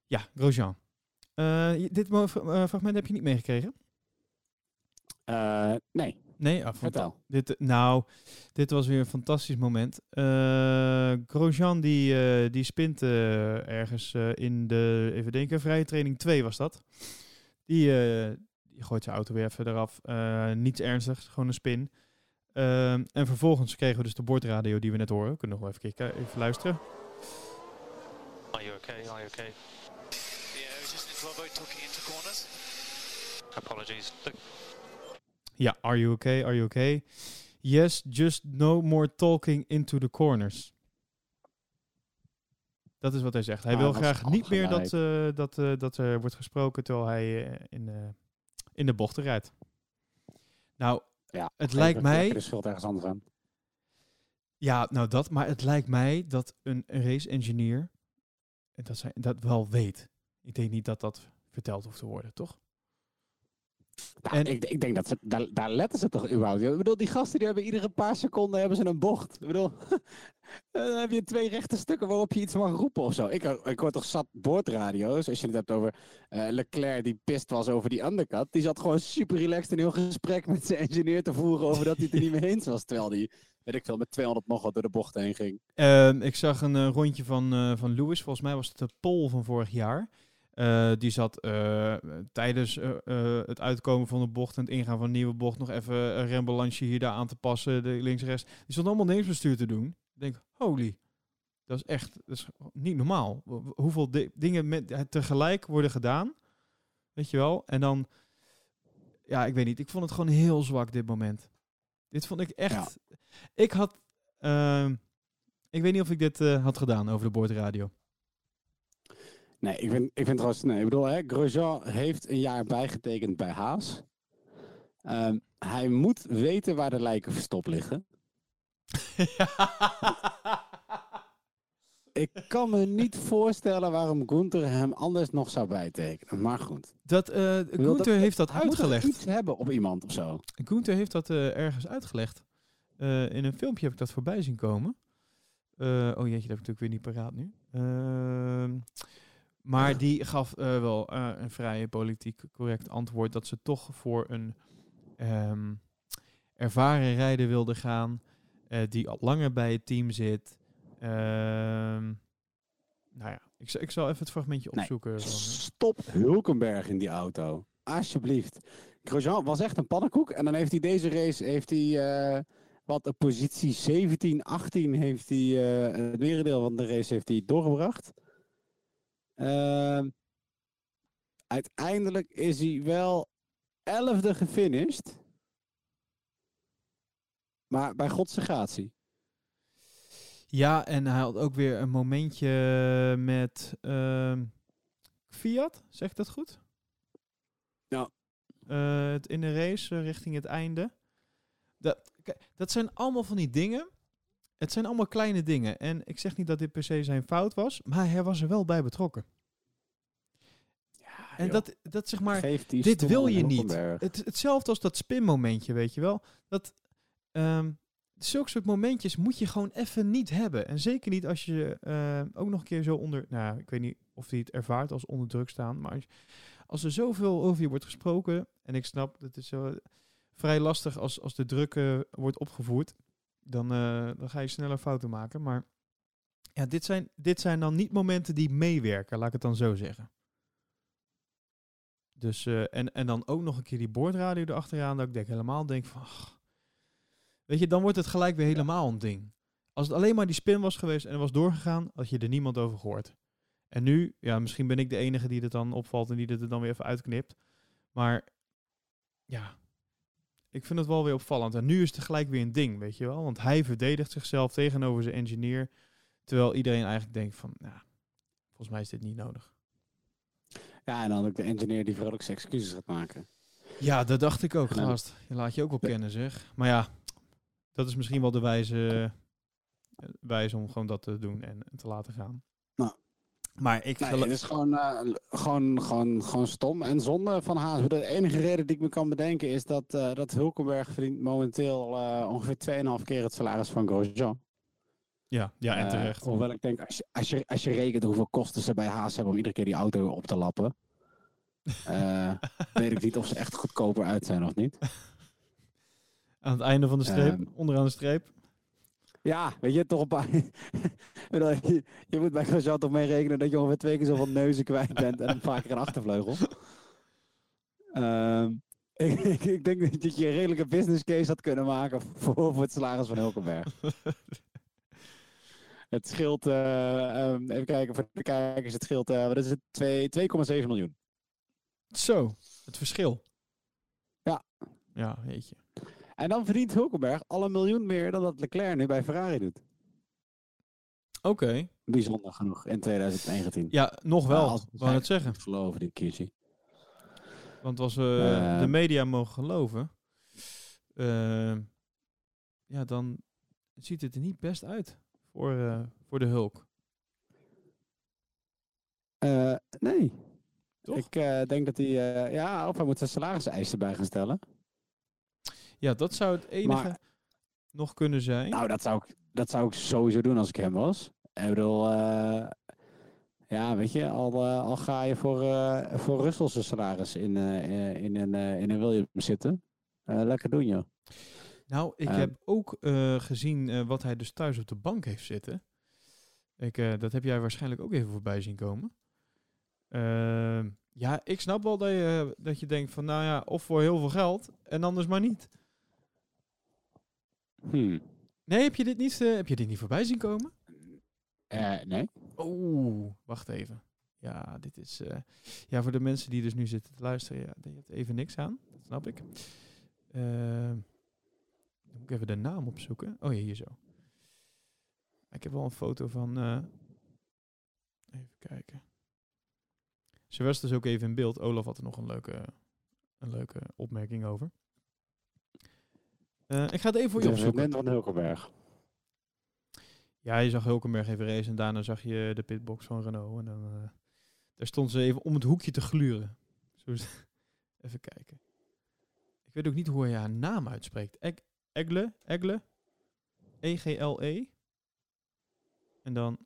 Speaker 1: Ja, Grosjean. Eh, je- dit eh, fragment heb je niet meegekregen?
Speaker 2: Eh, nee,
Speaker 1: Nee, ah,
Speaker 2: vertel.
Speaker 1: dit, nou, dit was weer een fantastisch moment. Eh Grosjean die, eh, die spint ergens eh, in de, even denken, vrije training 2 was dat. Die, eh, die gooit zijn auto weer even eraf. Eh, niets ernstigs, gewoon een spin. Ehm, en vervolgens kregen we dus de bordradio die we net horen. We kunnen nog wel even, kijken, even luisteren.
Speaker 3: are you okay? Are you okay?
Speaker 4: Yeah, just avoid talking into corners.
Speaker 3: Apologies.
Speaker 1: Ja, are you okay? Are you okay? Yes, just no more talking into the corners. Dat is wat hij zegt. Hij
Speaker 2: Ah,
Speaker 1: wil graag niet meer dat, eh, dat, eh, dat er wordt gesproken terwijl hij in, eh, in de bochten rijdt. Nou,
Speaker 2: Ja,
Speaker 1: het lijkt
Speaker 2: het
Speaker 1: mij...
Speaker 2: schuld ergens anders aan.
Speaker 1: Ja, nou dat, maar het lijkt mij dat een race engineer dat, zij, dat wel weet. Ik denk niet dat dat verteld hoeft te worden, toch?
Speaker 2: Nou,
Speaker 1: En-
Speaker 2: ik, ik denk dat ze, daar, daar letten ze toch überhaupt. Ik bedoel, die gasten die hebben iedere paar seconden hebben ze een bocht. Ik bedoel, dan heb je twee rechte stukken waarop je iets mag roepen of zo. Ik, ik hoor toch zat boordradio's, als je het hebt over eh, Leclerc die pist was over die undercut. Die zat gewoon super relaxed een heel gesprek met zijn engineer te voeren over dat hij het er niet mee eens was. Terwijl die, weet ik veel, met 200 nog wat door de bocht heen ging.
Speaker 1: Ehm, ik zag een eh, rondje van, eh, van Lewis. Volgens mij was het de pole van vorig jaar. Eh, die zat eh, tijdens eh, het uitkomen van de bocht en het ingaan van een nieuwe bocht nog even een rembalansje hier daar aan te passen, de links rechts. Die stond allemaal neemsbestuur te doen. Ik denk, holy, dat is echt dat is niet normaal. Ho- Hoeveel di- dingen met, tegelijk worden gedaan, weet je wel. En dan, ja, ik weet niet. Ik vond het gewoon heel zwak dit moment. Dit vond ik echt. Ik had, ehm, ik weet niet of ik dit had gedaan over de boordradio.
Speaker 2: Nee, ik vind, ik vind trouwens, nee, ik bedoel, hè, Grosjean heeft een jaar bijgetekend bij Haas. Ehm, hij moet weten waar de lijken verstopt liggen. Ik kan me niet voorstellen waarom Gunther hem anders nog zou bijtekenen. Maar goed.
Speaker 1: dat, eh Gunther heeft dat
Speaker 2: Hij moet
Speaker 1: uitgelegd.
Speaker 2: iets hebben op iemand of zo.
Speaker 1: Gunther heeft dat eh, ergens uitgelegd. Eh, in een filmpje heb ik dat voorbij zien komen. Oh jeetje, dat heb ik natuurlijk weer niet paraat nu. Maar die gaf eh, wel eh, een vrij politiek correct antwoord dat ze toch voor een ehm, ervaren rijder wilde gaan. eh, die al langer bij het team zit. Ehm, nou ja, ik, zal- ik zal even het fragmentje
Speaker 2: Nee.
Speaker 1: opzoeken. van, eh,
Speaker 2: Stop Hulkenberg in die auto. Alsjeblieft. Grosjean was echt een pannenkoek. En dan heeft hij deze race, heeft hij, wat op positie 17, 18 heeft hij, het merendeel van de race heeft hij doorgebracht. Ehm, uiteindelijk is hij wel elfde gefinished. Maar bij Godse gratie.
Speaker 1: Ja, en hij had ook weer een momentje met ehm, Fiat, zeg ik dat goed?
Speaker 2: Ja.
Speaker 1: Eh, in de race eh, richting het einde. Dat, dat zijn allemaal van die dingen. Het zijn allemaal kleine dingen. En ik zeg niet dat dit per se zijn fout was, maar hij was er wel bij betrokken.
Speaker 2: Ja,
Speaker 1: En dat, dat zeg maar, dit wil je niet. Het, hetzelfde als dat spinmomentje, weet je wel. Dat, ehm zulke soort momentjes moet je gewoon even niet hebben. En zeker niet als je eh, ook nog een keer zo onder... Nou, ik weet niet of hij het ervaart als onder druk staan. Maar als, als er zoveel over je wordt gesproken... En ik snap, dat is zo vrij lastig als, als de druk eh, wordt opgevoerd. Dan, eh, dan ga je sneller fouten maken. Maar ja, dit zijn, dit zijn dan niet momenten die meewerken, laat ik het dan zo zeggen. Dus, eh, en, en dan ook nog een keer die boordradio erachteraan, dat ik denk helemaal denk van... ach. weet je, dan wordt het gelijk weer helemaal een ding. Als het alleen maar die spin was geweest en er was doorgegaan, had je er niemand over gehoord. En nu, ja, misschien ben ik de enige die het dan opvalt en die het er dan weer even uitknipt. Maar ja, ik vind het wel weer opvallend. En nu is het gelijk weer een ding, weet je wel. Want hij verdedigt zichzelf tegenover zijn engineer. Terwijl iedereen eigenlijk denkt van, nou, volgens mij is dit niet nodig.
Speaker 2: Ja, en dan ook de engineer die vrolijk zijn excuses gaat maken.
Speaker 1: Ja, dat dacht ik ook, gast. Je laat je ook wel kennen, zeg. Maar ja, dat is misschien wel de wijze, eh, wijze om gewoon dat te doen en te laten gaan. Maar ik
Speaker 2: Nee, het is gewoon, eh, gewoon, gewoon, gewoon stom en zonde van Haas. De enige reden die ik me kan bedenken is dat, eh, dat Hulkenberg verdient momenteel eh, ongeveer 2,5 keer het salaris van Grosjean.
Speaker 1: Ja, ja en terecht.
Speaker 2: hoewel ik denk, als je, als, je, als je rekent hoeveel kosten ze bij Haas hebben om iedere keer die auto op te lappen. weet ik niet of ze echt goedkoper uit zijn of niet.
Speaker 1: Aan het einde van de streep,
Speaker 2: Ehm.
Speaker 1: onderaan de streep.
Speaker 2: Ja, weet je, toch een paar... Je, je moet bij Grosjean toch mee rekenen dat je ongeveer twee keer zoveel neuzen kwijt bent en een paar keer een achtervleugel. Ehm, ik, ik, ik denk dat je een redelijke business case had kunnen maken voor, voor het salaris van Hulkenberg. het scheelt, eh, ehm, even kijken voor de kijkers, het scheelt, eh, wat is het, Twee- 2,7 miljoen.
Speaker 1: Zo, het verschil.
Speaker 2: Ja.
Speaker 1: Ja, weet je.
Speaker 2: En dan verdient Hulkenberg al een miljoen meer dan dat Leclerc nu bij Ferrari doet.
Speaker 1: Oké.
Speaker 2: Bijzonder genoeg in 2019.
Speaker 1: Ja, nog wel,
Speaker 2: Ja, als-
Speaker 1: wou het zeggen.
Speaker 2: Ik geloven dit keertje.
Speaker 1: Want als we
Speaker 2: Eh.
Speaker 1: de media mogen geloven, eh, ja, dan ziet het er niet best uit voor, eh, voor de Hulk.
Speaker 2: Nee.
Speaker 1: Toch?
Speaker 2: Ik denk dat hij, ja, of hij moet zijn salariseisen bij gaan stellen.
Speaker 1: Ja, dat zou het enige
Speaker 2: Maar-
Speaker 1: nog kunnen zijn.
Speaker 2: Nou, dat zou, ik, dat zou ik sowieso doen als ik hem was. Ik bedoel, eh, ja, weet je, al, eh, al ga je voor, eh voor Russelse salaris in, in, een, in een Williams zitten. Lekker doen, joh.
Speaker 1: Nou, ik heb ook gezien wat hij dus thuis op de bank heeft zitten. Ik, dat heb jij waarschijnlijk ook even voorbij zien komen. Ehm, ja, ik snap wel dat je, dat je denkt van, nou ja, of voor heel veel geld en anders maar niet.
Speaker 2: Hmm.
Speaker 1: Nee, heb je dit niet, eh, heb je dit niet voorbij zien komen?
Speaker 2: Eh, nee.
Speaker 1: Oeh, wacht even. Ja, dit is. eh, ja, voor de mensen die dus nu zitten te luisteren, ja, die heeft even niks aan. Dat snap ik. Ehm, dan moet ik even de naam opzoeken. Oh ja, hier zo. Ik heb wel een foto van. even kijken. Ze was dus ook even in beeld. Olaf had er nog een leuke, een leuke opmerking over. Eh, ik ga het even voor je
Speaker 2: De
Speaker 1: opzoeken.
Speaker 2: van Hulkenberg.
Speaker 1: Ja, je zag Hulkenberg even racen en daarna zag je de pitbox van Renault. En dan, eh, daar stond ze even om het hoekje te gluren. Zo even kijken. Ik weet ook niet hoe hij haar naam uitspreekt. Eg- Egle? Egle? E-G-L-E? En dan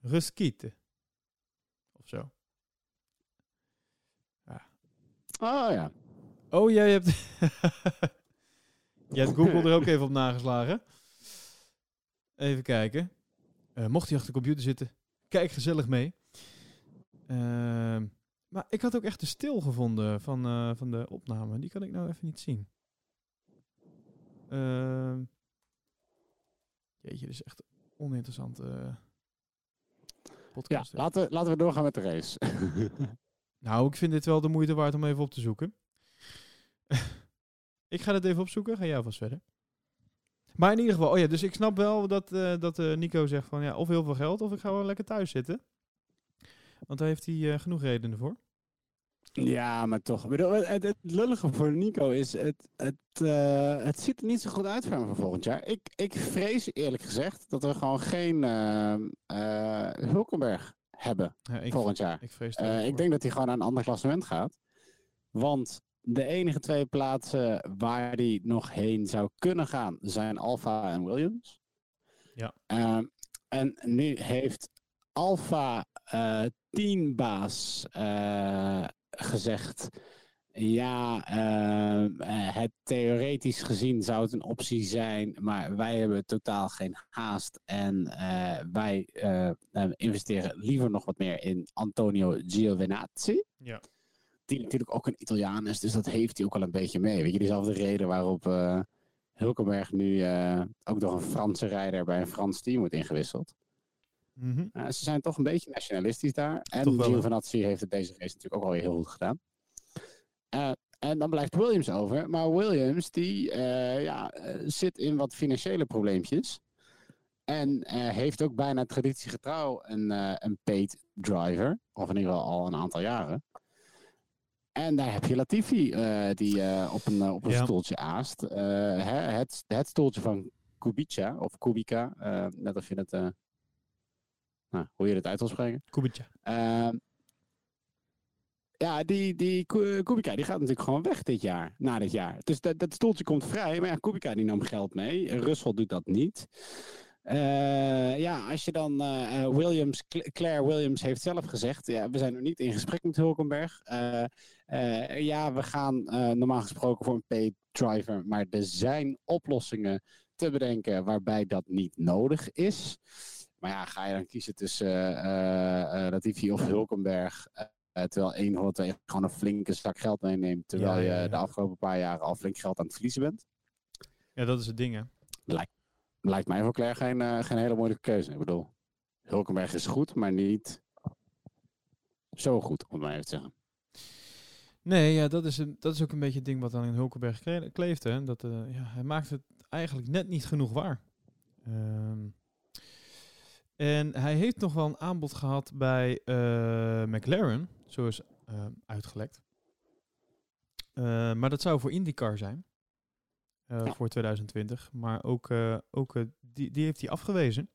Speaker 1: Ruskiete. Of zo.
Speaker 2: Oh ja.
Speaker 1: Oh, jij hebt... jij hebt Google er ook even op nageslagen. Even kijken. Eh, mocht hij achter de computer zitten, kijk gezellig mee. Ehm, maar ik had ook echt de stil gevonden van, eh, van de opname. Die kan ik nou even niet zien. Ehm jeetje, dit is echt een oninteressante eh,
Speaker 2: Ja,
Speaker 1: podcast. hè.
Speaker 2: laten, laten we doorgaan met de race.
Speaker 1: Nou, ik vind dit wel de moeite waard om even op te zoeken. ik ga het even opzoeken. Ga jij vast verder. Maar in ieder geval, oh ja, dus ik snap wel dat, eh, dat eh, Nico zegt van ja, of heel veel geld of ik ga wel lekker thuis zitten. Want daar heeft hij eh, genoeg redenen voor.
Speaker 2: Ja, maar toch. Bedoel, het, lullige voor Nico is, het, het, het ziet er niet zo goed uit voor hem voor volgend jaar. Ik, ik vrees eerlijk gezegd dat we gewoon geen Hulkenberg hebben
Speaker 1: Ja,
Speaker 2: volgend jaar.
Speaker 1: ik vrees
Speaker 2: ik denk dat hij gewoon naar een ander klassement gaat. Want de enige twee plaatsen waar hij nog heen zou kunnen gaan zijn Alfa en Williams.
Speaker 1: Ja.
Speaker 2: Ehm, en nu heeft Alfa eh teambaas eh, gezegd. Ja, ehm, eh, het theoretisch gezien zou het een optie zijn, maar wij hebben totaal geen haast en wij investeren liever nog wat meer in Antonio Giovinazzi.
Speaker 1: Ja.
Speaker 2: Die natuurlijk ook een Italiaan is, dus dat heeft hij ook al een beetje mee. Weet je, diezelfde reden waarop eh Hulkenberg nu eh, ook door een Franse rijder bij een Frans team wordt ingewisseld.
Speaker 1: Mhm.
Speaker 2: Uh, ze zijn toch een beetje nationalistisch daar. En? Giovinazzi heeft het deze race natuurlijk ook al heel goed gedaan. Uh, en dan blijft Williams over. Maar Williams die uh, ja, zit in wat financiële probleempjes. En heeft ook bijna traditiegetrouw een, een paid driver. Of in ieder geval al een aantal jaren. En daar heb je Latifi die op een, op een
Speaker 1: Ja.
Speaker 2: stoeltje aast. Het, het stoeltje van Kubica of Kubica. net of je het nou, hoe je het uit wil spreken.
Speaker 1: Kubica.
Speaker 2: Uh, ja, die, die Kubica die gaat natuurlijk gewoon weg dit jaar, na dit jaar. Dus dat, dat stoeltje komt vrij, maar ja, Kubica die nam geld mee. Russell doet dat niet. Uh, ja, als je dan uh, Williams, Claire Williams heeft zelf gezegd, ja, we zijn nog niet in gesprek met Hulkenberg. Uh, ja, we gaan normaal gesproken voor een paid driver, maar er zijn oplossingen te bedenken waarbij dat niet nodig is. Maar ja, ga je dan kiezen tussen uh, Latifi of Hulkenberg? Terwijl één van de twee gewoon een flinke zak geld meeneemt. Terwijl
Speaker 1: Ja, ja,
Speaker 2: je de afgelopen paar jaren al flink geld aan het verliezen bent.
Speaker 1: Ja, dat is het ding, hè.
Speaker 2: Lijkt, lijkt mij voor Claire geen, eh, geen hele moeilijke keuze. Ik bedoel, Hulkenberg is goed, maar niet zo goed, om het maar even te zeggen.
Speaker 1: Nee, ja, dat is, een, dat is ook een beetje het ding wat dan in Hulkenberg kle- kleeft. Hè? Dat, eh, ja, hij maakt het eigenlijk net niet genoeg waar. Ehm, en hij heeft nog wel een aanbod gehad bij eh, McLaren, zo is eh, uitgelekt. Eh, maar dat zou voor IndyCar zijn.
Speaker 2: Ja.
Speaker 1: Voor 2020. Maar ook, ook die, die heeft hij afgewezen.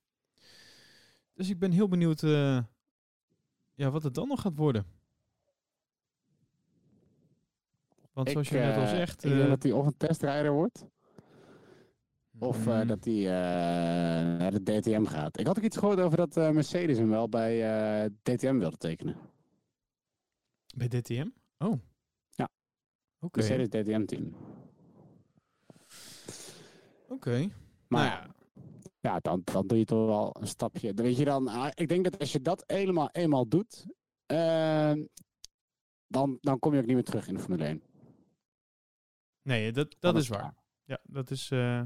Speaker 1: Dus ik ben heel benieuwd ja, wat het dan nog gaat worden. Want zoals je net al
Speaker 2: eh,
Speaker 1: zegt...
Speaker 2: Ik denk
Speaker 1: eh,
Speaker 2: dat hij of een testrijder wordt, of eh,
Speaker 1: mm,
Speaker 2: dat hij naar de DTM gaat. Ik had ook iets gehoord over dat Mercedes hem wel bij DTM wilde tekenen.
Speaker 1: Bij DTM? Oh.
Speaker 2: Ja.
Speaker 1: Oké.
Speaker 2: Mercedes DTM-team.
Speaker 1: Oké.
Speaker 2: Maar
Speaker 1: Nou ja.
Speaker 2: ja, dan, dan doe je toch wel een stapje. Dan weet je dan, ah, ik denk dat als je dat eenmaal, eenmaal doet, dan, dan kom je ook niet meer terug in de Formule 1.
Speaker 1: Nee, dat, dat is waar. Ja, dat is... eh,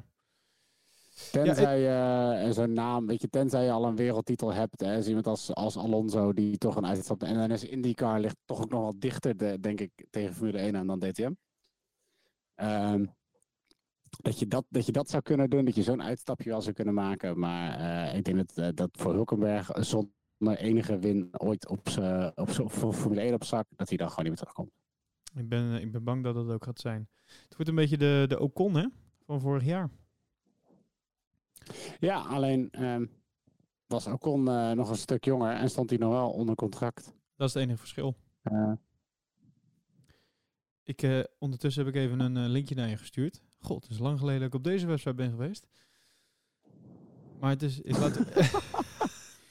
Speaker 2: Tenzij je eh, zo'n naam, weet je, tenzij je al een wereldtitel hebt. Hè, is iemand als, als Alonso die toch een uitstap. En dan is IndyCar ligt toch ook nog wel dichter, de, denk ik, tegen Formule 1 aan dan DTM. Ehm, dat, je dat, dat je dat zou kunnen doen, dat je zo'n uitstapje wel zou kunnen maken. Maar eh, ik denk dat, eh, dat voor Hulkenberg zonder enige win ooit op z'n op voor Formule 1 op zak, dat hij dan gewoon niet meer terugkomt.
Speaker 1: Ik, ben, ik ben bang dat het ook gaat zijn. Het wordt een beetje de, de Ocon, hè? Van vorig jaar.
Speaker 2: Ja, alleen ehm, was Ocon eh nog een stuk jonger en stond hij nog wel onder contract.
Speaker 1: Dat is het enige verschil.
Speaker 2: Eh,
Speaker 1: Ik, eh, ondertussen heb ik even een eh, linkje naar je gestuurd. God, het is lang geleden dat ik op deze website ben geweest. Maar het is... Ik laat...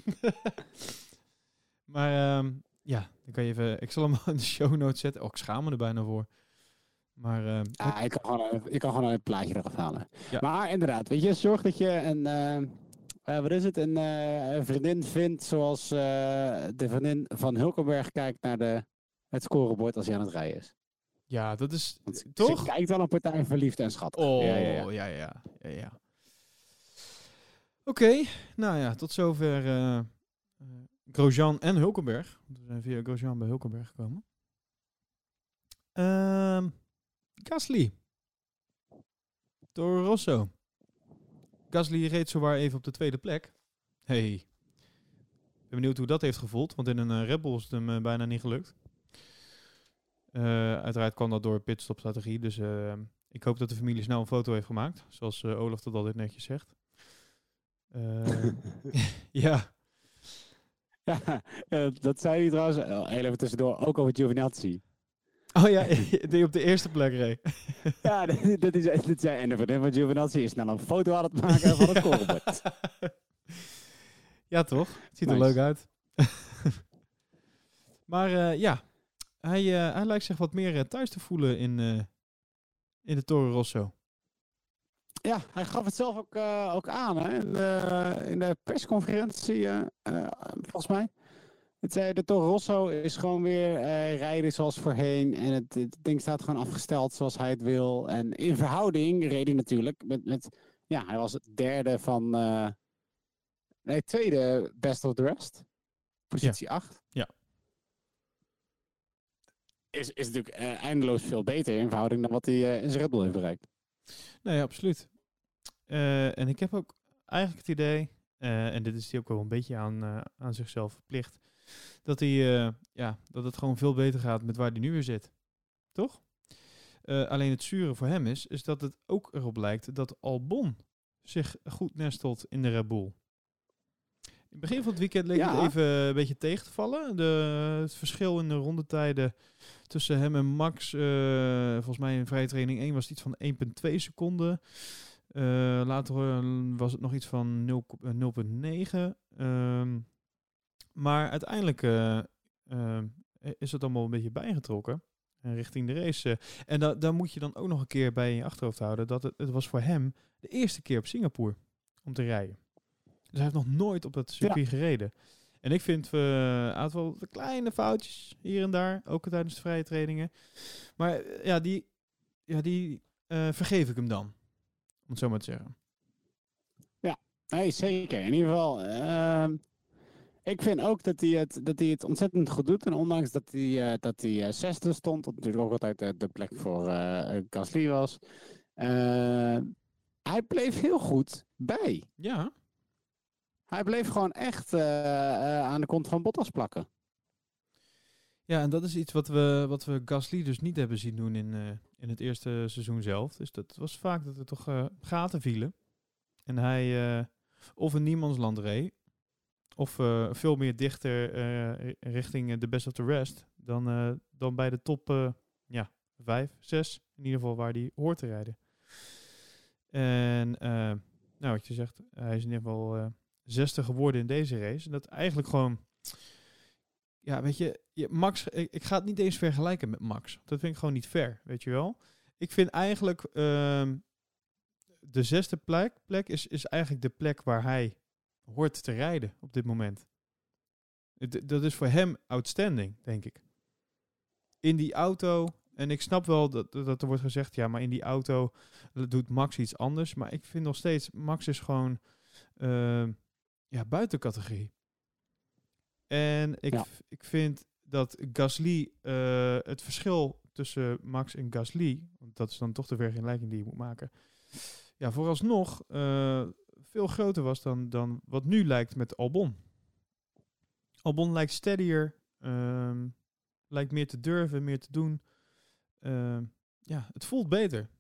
Speaker 1: maar ehm, ja, dan kan je even... Ik zal hem in de show notes zetten. Oh, ik schaam me er bijna voor. Maar
Speaker 2: Ja, ik kan gewoon, ik kan gewoon een plaatje eraf halen.
Speaker 1: Ja.
Speaker 2: Maar inderdaad, weet je, zorg dat je een, eh, eh, wat is het, een, een vriendin vindt zoals de vriendin van Hulkenberg kijkt naar de, het scorebord als hij aan het rijden is.
Speaker 1: ja, dat is...
Speaker 2: Want
Speaker 1: Toch?
Speaker 2: Ze kijkt wel een partij verliefd en schattig.
Speaker 1: Oh,
Speaker 2: Ja,
Speaker 1: ja,
Speaker 2: ja,
Speaker 1: ja,
Speaker 2: ja.
Speaker 1: ja. ja, ja. Oké, nou ja, tot zover Grosjean en Hulkenberg. We zijn via Grosjean bij Hulkenberg gekomen. Ehm Gasly. Toro Rosso. Gasly reed zowaar even op de tweede plek. Hey. Ik ben benieuwd hoe dat heeft gevoeld, want in een eh, Red Bull is het hem eh, bijna niet gelukt. Eh, uiteraard kwam dat door pitstopstrategie, dus eh, ik hoop dat de familie snel een foto heeft gemaakt, zoals Olaf dat altijd netjes zegt. Eh, ja,
Speaker 2: Ja, eh, dat zei hij trouwens, eh, heel even tussendoor, ook over Giovinazzi.
Speaker 1: oh ja, die op de eerste plek reed.
Speaker 2: Ja, dat, is, dat zei, en de vriendin van Giovinazzi is snel een foto aan het maken van het scorebord.
Speaker 1: ja, toch? Het ziet er
Speaker 2: Nice.
Speaker 1: leuk uit. maar eh, ja, hij, hij lijkt zich wat meer thuis te voelen in, in de Toro Rosso.
Speaker 2: Ja, hij gaf het zelf ook, eh, ook aan hè? In, de, in de persconferentie, eh, eh, volgens mij. Het, eh, de Toro Rosso is gewoon weer rijden zoals voorheen. En het, het ding staat gewoon afgesteld zoals hij het wil. En in verhouding reed hij natuurlijk met, met ja, hij was het derde van, nee, tweede best of the rest. Positie 8.
Speaker 1: Ja.
Speaker 2: Is, is natuurlijk eindeloos veel beter in verhouding dan wat hij in zijn Red Bull heeft bereikt.
Speaker 1: Nee, absoluut. Eh, en ik heb ook eigenlijk het idee, eh, en dit is hij ook wel een beetje aan, eh, aan zichzelf verplicht, dat, hij, ja, dat het gewoon veel beter gaat met waar hij nu weer zit. Toch? Alleen het zure voor hem is, is dat het ook erop lijkt dat Albon zich goed nestelt in de Red Bull. In het begin van het weekend leek
Speaker 2: Ja.
Speaker 1: het even een beetje tegen te vallen. De, het verschil in de rondetijden tussen hem en Max, volgens mij in vrije training 1 was het iets van 1,2 seconden. Eh, later eh, was het nog iets van 0 ko- eh, 0,9. Ehm, maar uiteindelijk is het allemaal een beetje bijgetrokken richting de race. en da daar moet je dan ook nog een keer bij in je achterhoofd houden dat het, het was voor hem de eerste keer op Singapore om te rijden. Dus hij heeft nog nooit op dat circuit gereden. En ik vind had wel de kleine foutjes hier en daar, ook tijdens de vrije trainingen. Maar ja, die, ja, die vergeef ik hem dan. Om het zo maar te zeggen.
Speaker 2: Nee, zeker. In ieder geval, ehm, ik vind ook dat hij, het, dat hij het ontzettend goed doet. En ondanks dat hij, eh, dat hij eh, zesde stond, wat natuurlijk ook altijd de plek voor eh Gasly was. eh, hij bleef heel goed bij.
Speaker 1: Ja,
Speaker 2: Hij bleef gewoon echt aan de kont van Bottas plakken.
Speaker 1: Ja, en dat is iets wat we, wat we Gasly dus niet hebben zien doen in, eh, in het eerste seizoen zelf. Dus dat was vaak dat er toch eh, gaten vielen. En hij eh, of in niemandsland reed, of veel meer dichter richting de best of the rest dan, dan bij de top ja, vijf, zes, in ieder geval waar hij hoort te rijden. En nou, wat je zegt, hij is in ieder geval zesde geworden in deze race. En dat eigenlijk gewoon ja, weet je, Max, ik, ga het niet eens vergelijken met Max. Dat vind ik gewoon niet fair, weet je wel. Ik vind eigenlijk ehm, de zesde plek, plek is, is eigenlijk de plek waar hij hoort te rijden op dit moment. Dat is voor hem outstanding, denk ik. In die auto, en ik snap wel dat, dat er wordt gezegd, ja, maar in die auto doet Max iets anders. Maar ik vind nog steeds, Max is gewoon ehm, ja, buiten categorie. En ik,
Speaker 2: Ja.
Speaker 1: ik vind dat Gasly, eh, het verschil tussen Max en Gasly, want dat is dan toch de vergelijking die je moet maken, ja, vooralsnog eh, veel groter was dan, dan wat nu lijkt met Albon. Albon lijkt steadier, ehm, lijkt meer te durven, meer te doen. Ehm, ja, het voelt beter.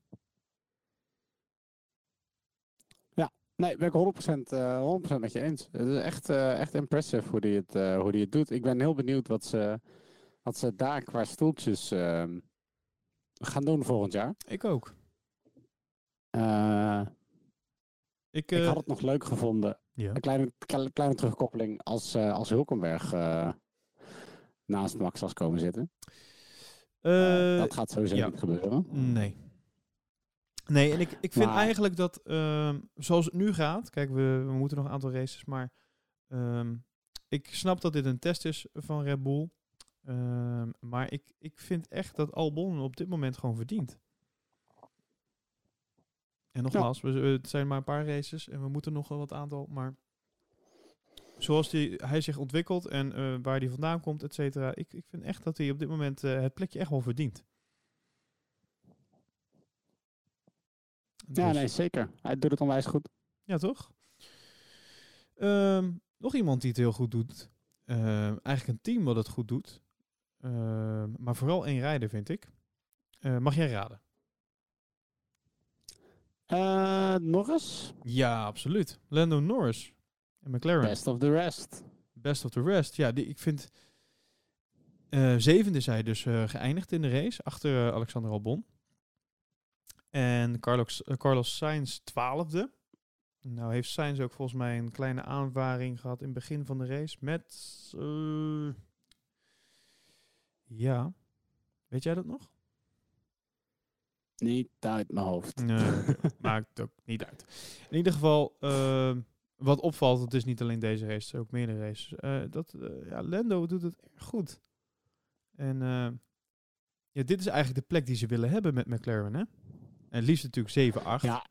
Speaker 2: Nee, ben ik 100%, eh 100% met je eens. Het is echt, eh, echt impressive hoe hij het, eh, hoe die het doet. Ik ben heel benieuwd wat ze, wat ze daar qua stoeltjes ehm, gaan doen volgend jaar.
Speaker 1: Ik ook.
Speaker 2: Eh,
Speaker 1: Ik,
Speaker 2: ik
Speaker 1: eh,
Speaker 2: had het nog leuk gevonden.
Speaker 1: ja.
Speaker 2: Een kleine, kle- kleine terugkoppeling als, eh, als Hulkenberg eh, naast Max was komen zitten. Eh,
Speaker 1: Eh,
Speaker 2: dat gaat sowieso
Speaker 1: ja.
Speaker 2: niet gebeuren.
Speaker 1: Nee. Nee, en ik, ik vind
Speaker 2: Maar-
Speaker 1: eigenlijk dat, ehm, zoals het nu gaat, kijk, we, we moeten nog een aantal races, maar ehm, ik snap dat dit een test is van Red Bull. Ehm, maar ik, ik vind echt dat Albon op dit moment gewoon verdient. En nogmaals, we, het zijn maar een paar races en we moeten nog wel wat aantal, maar zoals die, hij zich ontwikkelt en eh, waar hij vandaan komt, et cetera, ik, ik vind echt dat hij op dit moment eh, het plekje echt wel verdient.
Speaker 2: Ja,
Speaker 1: Dus-
Speaker 2: nee, zeker. Hij doet het onwijs goed.
Speaker 1: ja, toch? Ehm, nog iemand die het heel goed doet. Ehm, eigenlijk een team wat het goed doet. Ehm, maar vooral één rijder, vind ik. Mag jij raden?
Speaker 2: Eh, Norris,
Speaker 1: Ja, absoluut. Lando Norris en McLaren.
Speaker 2: best of the rest.
Speaker 1: Best of the rest. Ja, die, ik vind... eh, zevende is hij dus eh, geëindigd in de race. Achter Alexander Albon. En Carlos, eh, Carlos Sainz twaalfde. Nou heeft Sainz ook volgens mij een kleine aanvaring gehad in het begin van de race. Met... eh, ja. Weet jij dat nog?
Speaker 2: Niet uit mijn hoofd.
Speaker 1: Nee, maakt ook niet uit. In ieder geval, ehm, wat opvalt, het is niet alleen deze race, ook meerdere races. eh, dat eh, ja, Lando doet het erg goed. En eh, ja, dit is eigenlijk de plek die ze willen hebben met McLaren, hè? En het liefst natuurlijk 7, 8.
Speaker 2: Ja.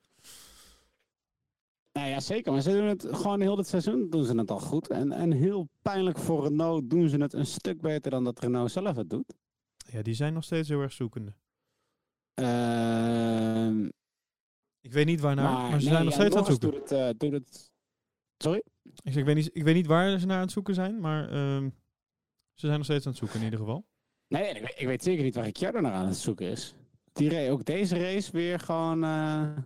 Speaker 2: Nou ja, zeker. Maar ze doen het gewoon heel dit seizoen doen ze het al goed. En, en heel pijnlijk voor Renault doen ze het een stuk beter dan dat Renault zelf het doet.
Speaker 1: Ja, die zijn nog steeds heel erg zoekende.
Speaker 2: Ehm,
Speaker 1: Ik weet niet waarnaar, maar, ze
Speaker 2: nee,
Speaker 1: zijn nog steeds aan het zoeken.
Speaker 2: Doet het, eh, doet het... Sorry?
Speaker 1: Ik, zeg, ik, weet niet, ik weet niet waar ze naar aan het zoeken zijn, maar ehm, ze zijn nog steeds aan het zoeken in ieder geval.
Speaker 2: Nee, ik weet, ik weet zeker niet waar Ricciardo naar aan het zoeken is. Die ook deze race weer gewoon... eh,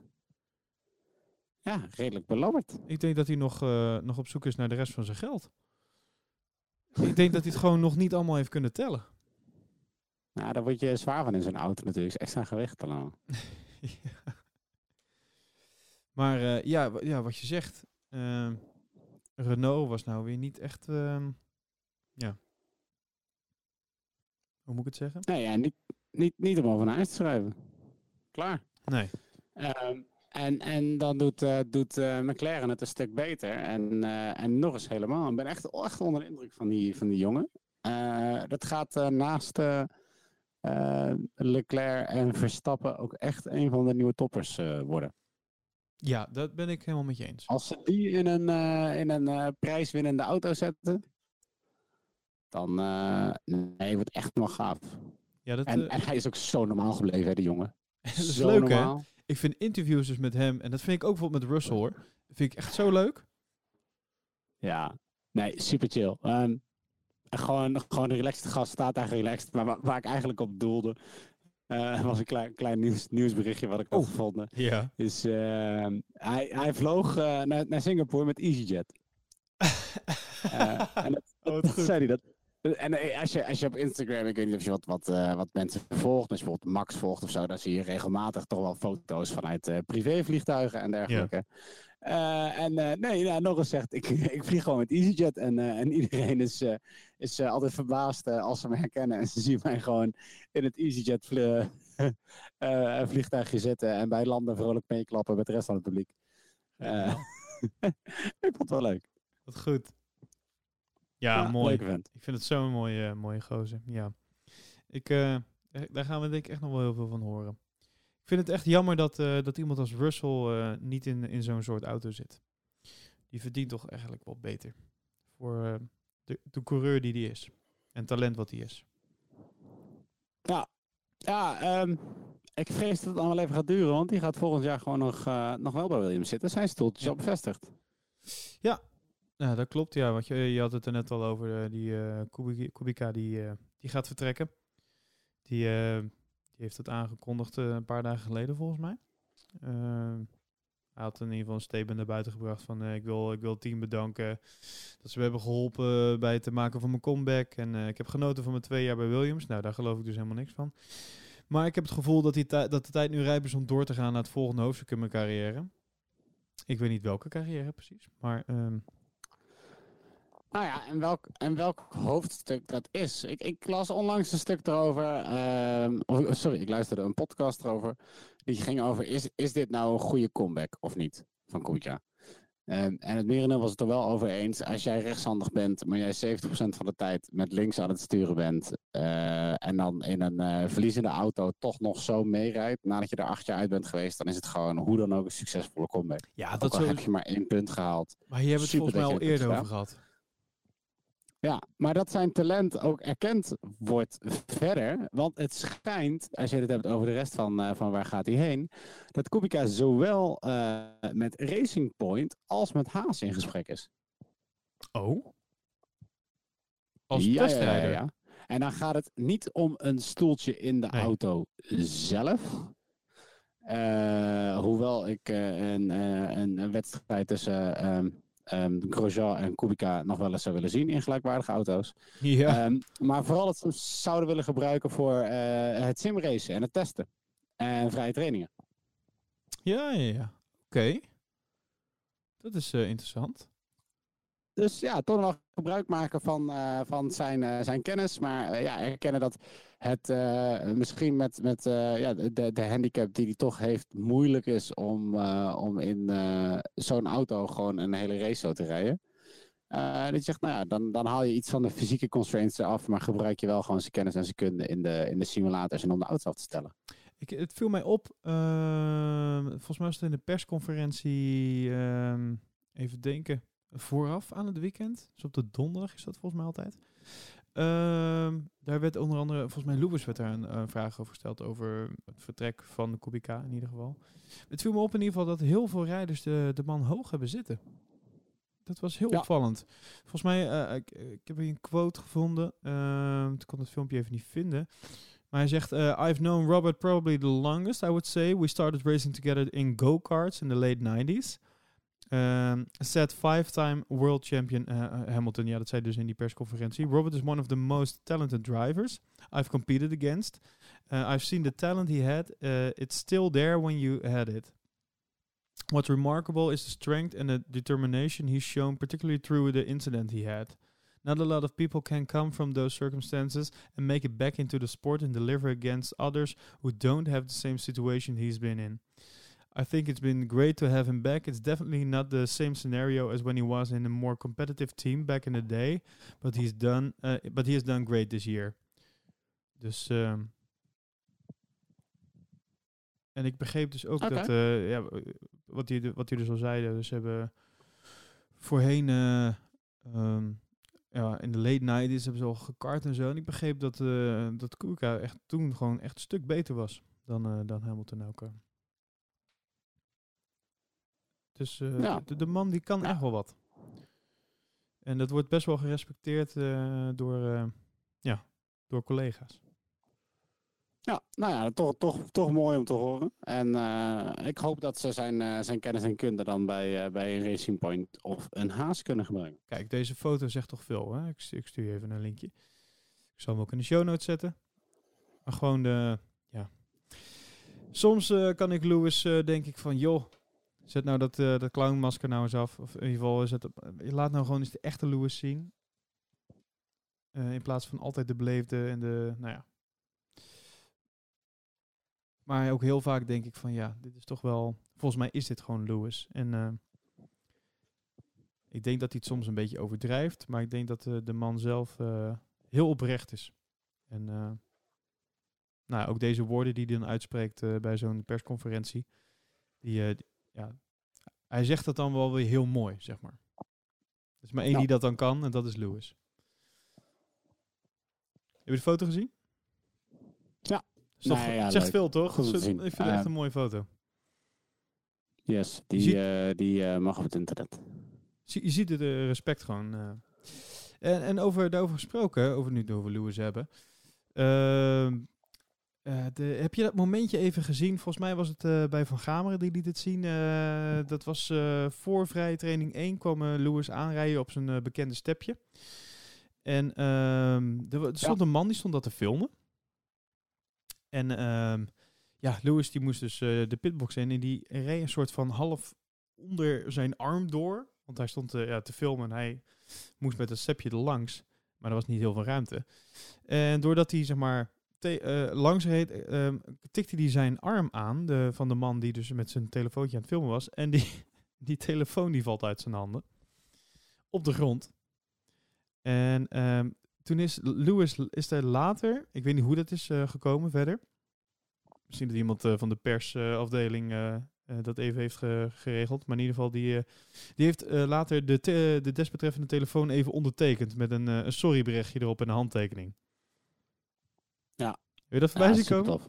Speaker 2: ja, redelijk belabberd.
Speaker 1: Ik denk dat hij nog, eh, nog op zoek is naar de rest van zijn geld. ik denk dat hij het gewoon nog niet allemaal heeft kunnen tellen.
Speaker 2: Nou, daar word je zwaar van in zo'n auto natuurlijk. Is extra gewicht dan.
Speaker 1: Ja. Maar eh, ja, ja, wat je zegt. ehm, Renault was nou weer niet echt... ehm, ja. Hoe moet ik het zeggen?
Speaker 2: Nee, ja, niet, niet, niet om over naar huis te schrijven. Klaar.
Speaker 1: Nee.
Speaker 2: Ehm, en, en dan doet, eh, doet eh, McLaren het een stuk beter. En, eh en Norris helemaal. Ik ben echt, echt onder de indruk van die, van die jongen. Dat gaat naast Leclerc en Verstappen ook echt een van de nieuwe toppers worden.
Speaker 1: Ja, dat ben ik helemaal met je eens.
Speaker 2: Als ze die in een, in een prijswinnende auto zetten, dan nee, wordt echt nog gaaf.
Speaker 1: Ja, dat,
Speaker 2: En,
Speaker 1: eh,
Speaker 2: en hij is ook zo normaal gebleven, hè, die jongen.
Speaker 1: dat is
Speaker 2: zo
Speaker 1: leuk, hè?
Speaker 2: normaal.
Speaker 1: Ik vind interviews dus met hem, en dat vind ik ook bijvoorbeeld met Russell, hoor. Dat vind ik echt zo leuk.
Speaker 2: Ja, nee, super chill. Ehm, gewoon, gewoon een relaxed gast, staat daar relaxed. Maar wa- waar ik eigenlijk op doelde, eh, was een klein, klein nieuws, nieuwsberichtje wat ik had
Speaker 1: Oh.
Speaker 2: gevonden.
Speaker 1: Ja.
Speaker 2: Is, ehm, hij, hij vloog eh, naar, naar Singapore met EasyJet. En dat,
Speaker 1: Oh,
Speaker 2: dat zei hij dat. En eh, als je, als je op Instagram, ik weet niet of je wat, wat, eh, wat mensen volgt, als je bijvoorbeeld Max volgt of zo, dan zie je regelmatig toch wel foto's vanuit eh, privévliegtuigen en dergelijke. En nee, nou, nog eens zegt, ik, ik vlieg gewoon met EasyJet en, en iedereen is, is altijd verbaasd als ze me herkennen en ze zien mij gewoon in het EasyJet vlie- vliegtuigje zitten en bij landen vrolijk meeklappen met de rest van het publiek. Eh, ik vond het wel leuk.
Speaker 1: Wat goed. Ja, mooi. Ik vind het zo'n mooie, mooie gozer. Ja. Ik, eh, eh, daar gaan we denk ik echt nog wel heel veel van horen. Ik vind het echt jammer dat, eh, dat iemand als Russell eh, niet in, in zo'n soort auto zit. Die verdient toch eigenlijk wel beter. Voor eh, de, de coureur die die is. En talent wat hij is.
Speaker 2: Ja, ehm, ik vrees dat het allemaal even gaat duren, want die gaat volgend jaar gewoon nog, eh, nog wel bij Williams zitten. Zijn stoeltje is
Speaker 1: Ja.
Speaker 2: al bevestigd.
Speaker 1: Ja, dat klopt. Ja, want je, je had het er net al over. eh, die eh, Kubi- Kubica die, eh, die gaat vertrekken. Die, die heeft het aangekondigd een paar dagen geleden volgens mij. Eh, hij had in ieder geval een statement naar buiten gebracht van ik, wil, ik wil het team bedanken dat ze hebben geholpen bij het maken van mijn comeback. En ik heb genoten van mijn twee jaar bij Williams. Nou, daar geloof ik dus helemaal niks van. Maar ik heb het gevoel dat, die dat de tijd nu rijp is om door te gaan naar het volgende hoofdstuk in mijn carrière. Ik weet niet welke carrière precies, maar... ehm,
Speaker 2: Nou ja, en welk, en welk hoofdstuk dat is. Ik, ik las onlangs een stuk erover. ehm, sorry, ik luisterde een podcast erover. Die ging over: is, is dit nou een goede comeback of niet? Van Kubica. Ehm, en het merendeel was het er wel over eens. Als jij rechtshandig bent, maar jij 70% van de tijd met links aan het sturen bent. eh, en dan in een eh, verliezende auto toch nog zo meerijdt. nadat je er acht jaar uit bent geweest. dan is het gewoon hoe dan ook een succesvolle comeback.
Speaker 1: ja,
Speaker 2: Ook
Speaker 1: dat
Speaker 2: al
Speaker 1: zo,
Speaker 2: heb je maar één punt gehaald.
Speaker 1: Maar hier hebben we het volgens mij al eerder over gehad.
Speaker 2: Ja, maar dat zijn talent ook erkend wordt verder. Want het schijnt, als je het hebt over de rest van, eh, van waar gaat hij heen, dat Kubica zowel eh, met Racing Point als met Haas in gesprek is.
Speaker 1: Oh? Als
Speaker 2: Ja, ja, ja,
Speaker 1: testrijder?
Speaker 2: ja. En dan gaat het niet om een stoeltje in de
Speaker 1: Nee.
Speaker 2: auto zelf. Eh, hoewel ik een, een, een wedstrijd tussen ehm, Grosjean en Kubica nog wel eens zou willen zien in gelijkwaardige auto's.
Speaker 1: Ja.
Speaker 2: Ehm, maar vooral het ze zouden willen gebruiken voor eh, het simracen en het testen. En vrije trainingen.
Speaker 1: ja, ja, ja. Oké. Dat is eh, interessant.
Speaker 2: Dus ja, toch wel gebruik maken van, eh, van zijn, eh, zijn kennis. Maar eh, ja, erkennen dat het misschien met, met ja, de, de handicap die hij toch heeft, moeilijk is om, om in zo'n auto gewoon een hele race zo te rijden. Dat je zegt, nou ja, dan, dan haal je iets van de fysieke constraints eraf, maar gebruik je wel gewoon zijn kennis en zijn kunde in de, in de simulators en om de auto af te stellen.
Speaker 1: Ik, het viel mij op, ehm, volgens mij was het in de persconferentie, ehm, even denken, vooraf aan het weekend. Dus op de donderdag is dat volgens mij altijd. Ehm, daar werd onder andere, volgens mij Lewis werd daar een eh, vraag over gesteld over het vertrek van de Kubica in ieder geval. Het viel me op in ieder geval dat heel veel rijders de, de man hoog hebben zitten. Dat was heel
Speaker 2: Ja.
Speaker 1: opvallend. Volgens mij, eh, ik, ik heb hier een quote gevonden. Ehm ik kon het filmpje even niet vinden. Maar hij zegt, eh, I've known Robert probably the longest, I would say. We started racing together in go-karts in the late 90s. Um, said five-time world champion eh, Hamilton. Ja, dat zei dus in die persconferentie. Robert is one of the most talented drivers I've competed against. Uh, I've seen the talent he had. Uh, it's still there when you had it. What's remarkable is the strength and the determination he's shown, particularly through the incident he had. Not a lot of people can come from those circumstances and make it back into the sport and deliver against others who don't have the same situation he's been in. I think it's been great to have him back. It's definitely not the same scenario as when he was in a more competitive team back in the day, but he's done. Uh, but he has done great this year. Dus. ehm, en ik begreep dus ook dat, eh, ja, wat jullie wat jullie dus al zeiden, dus ze hebben voorheen, eh, ehm, ja, in de late 90s hebben ze al gekart en zo. En ik begreep dat, eh dat Kubica echt toen gewoon echt een stuk beter was dan, dan Hamilton ook. Dus eh,
Speaker 2: Ja.
Speaker 1: de, de man die kan
Speaker 2: Ja.
Speaker 1: echt wel wat. En dat wordt best wel gerespecteerd eh, door, eh, ja, door collega's.
Speaker 2: Ja, nou ja, toch, toch, toch mooi om te horen. En ik hoop dat ze zijn, zijn kennis en kunde dan bij, bij een Racing Point of een Haas kunnen gebruiken.
Speaker 1: Kijk, deze foto zegt toch veel. Hè? Ik, ik stuur je even een linkje. Ik zal hem ook in de show notes zetten. Maar gewoon de, ja. Soms kan ik Lewis denk ik van, joh, zet nou dat, eh, dat clownmasker nou eens af. Of in ieder geval, zet op, eh, laat nou gewoon eens de echte Lewis zien. Eh, in plaats van altijd de beleefde en de, nou ja. Maar ook heel vaak denk ik van, ja, dit is toch wel, volgens mij is dit gewoon Lewis. En ik denk dat hij het soms een beetje overdrijft, maar ik denk dat de man zelf heel oprecht is. En nou, ook deze woorden die hij dan uitspreekt bij zo'n persconferentie, die- ja, hij zegt dat dan wel weer heel mooi, zeg maar. Er is maar één die dat dan kan en dat is Lewis. Heb je de foto gezien?
Speaker 2: Ja.
Speaker 1: Toch- zegt
Speaker 2: leuk.
Speaker 1: veel, toch?
Speaker 2: Goed.
Speaker 1: Ik vind het echt
Speaker 2: Ehm,
Speaker 1: een mooie foto.
Speaker 2: Yes, die, eh, die eh, mag op het internet.
Speaker 1: Je ziet het eh, respect gewoon. En, en over, daarover gesproken, over nu het over Lewis hebben. Eh, de, heb je dat momentje even gezien? Volgens mij was het eh, bij Van Gameren die liet het zien. Eh, dat was voor vrije training 1 kwam Lewis aanrijden op zijn bekende stepje. En ehm, er, er stond een man die stond dat te filmen. En ehm, ja, Lewis die moest dus de pitbox in en die reed een soort van half onder zijn arm door. Want hij stond ja, te filmen en hij moest met een stepje er langs. Maar er was niet heel veel ruimte. En doordat hij zeg maar te- eh, langs reed, ehm, tikte hij zijn arm aan de, van de man die dus met zijn telefoontje aan het filmen was. En die, die telefoon die valt uit zijn handen. Op de grond. En ehm, toen is Lewis is er later, ik weet niet hoe dat is eh, gekomen verder. Misschien dat iemand van de persafdeling dat even heeft ge- geregeld. Maar in ieder geval, die, die heeft later de, de desbetreffende telefoon even ondertekend. Met een, een sorryberichtje erop en een handtekening.
Speaker 2: Ja.
Speaker 1: Heb je dat voorbij
Speaker 2: Ja,
Speaker 1: zien komen?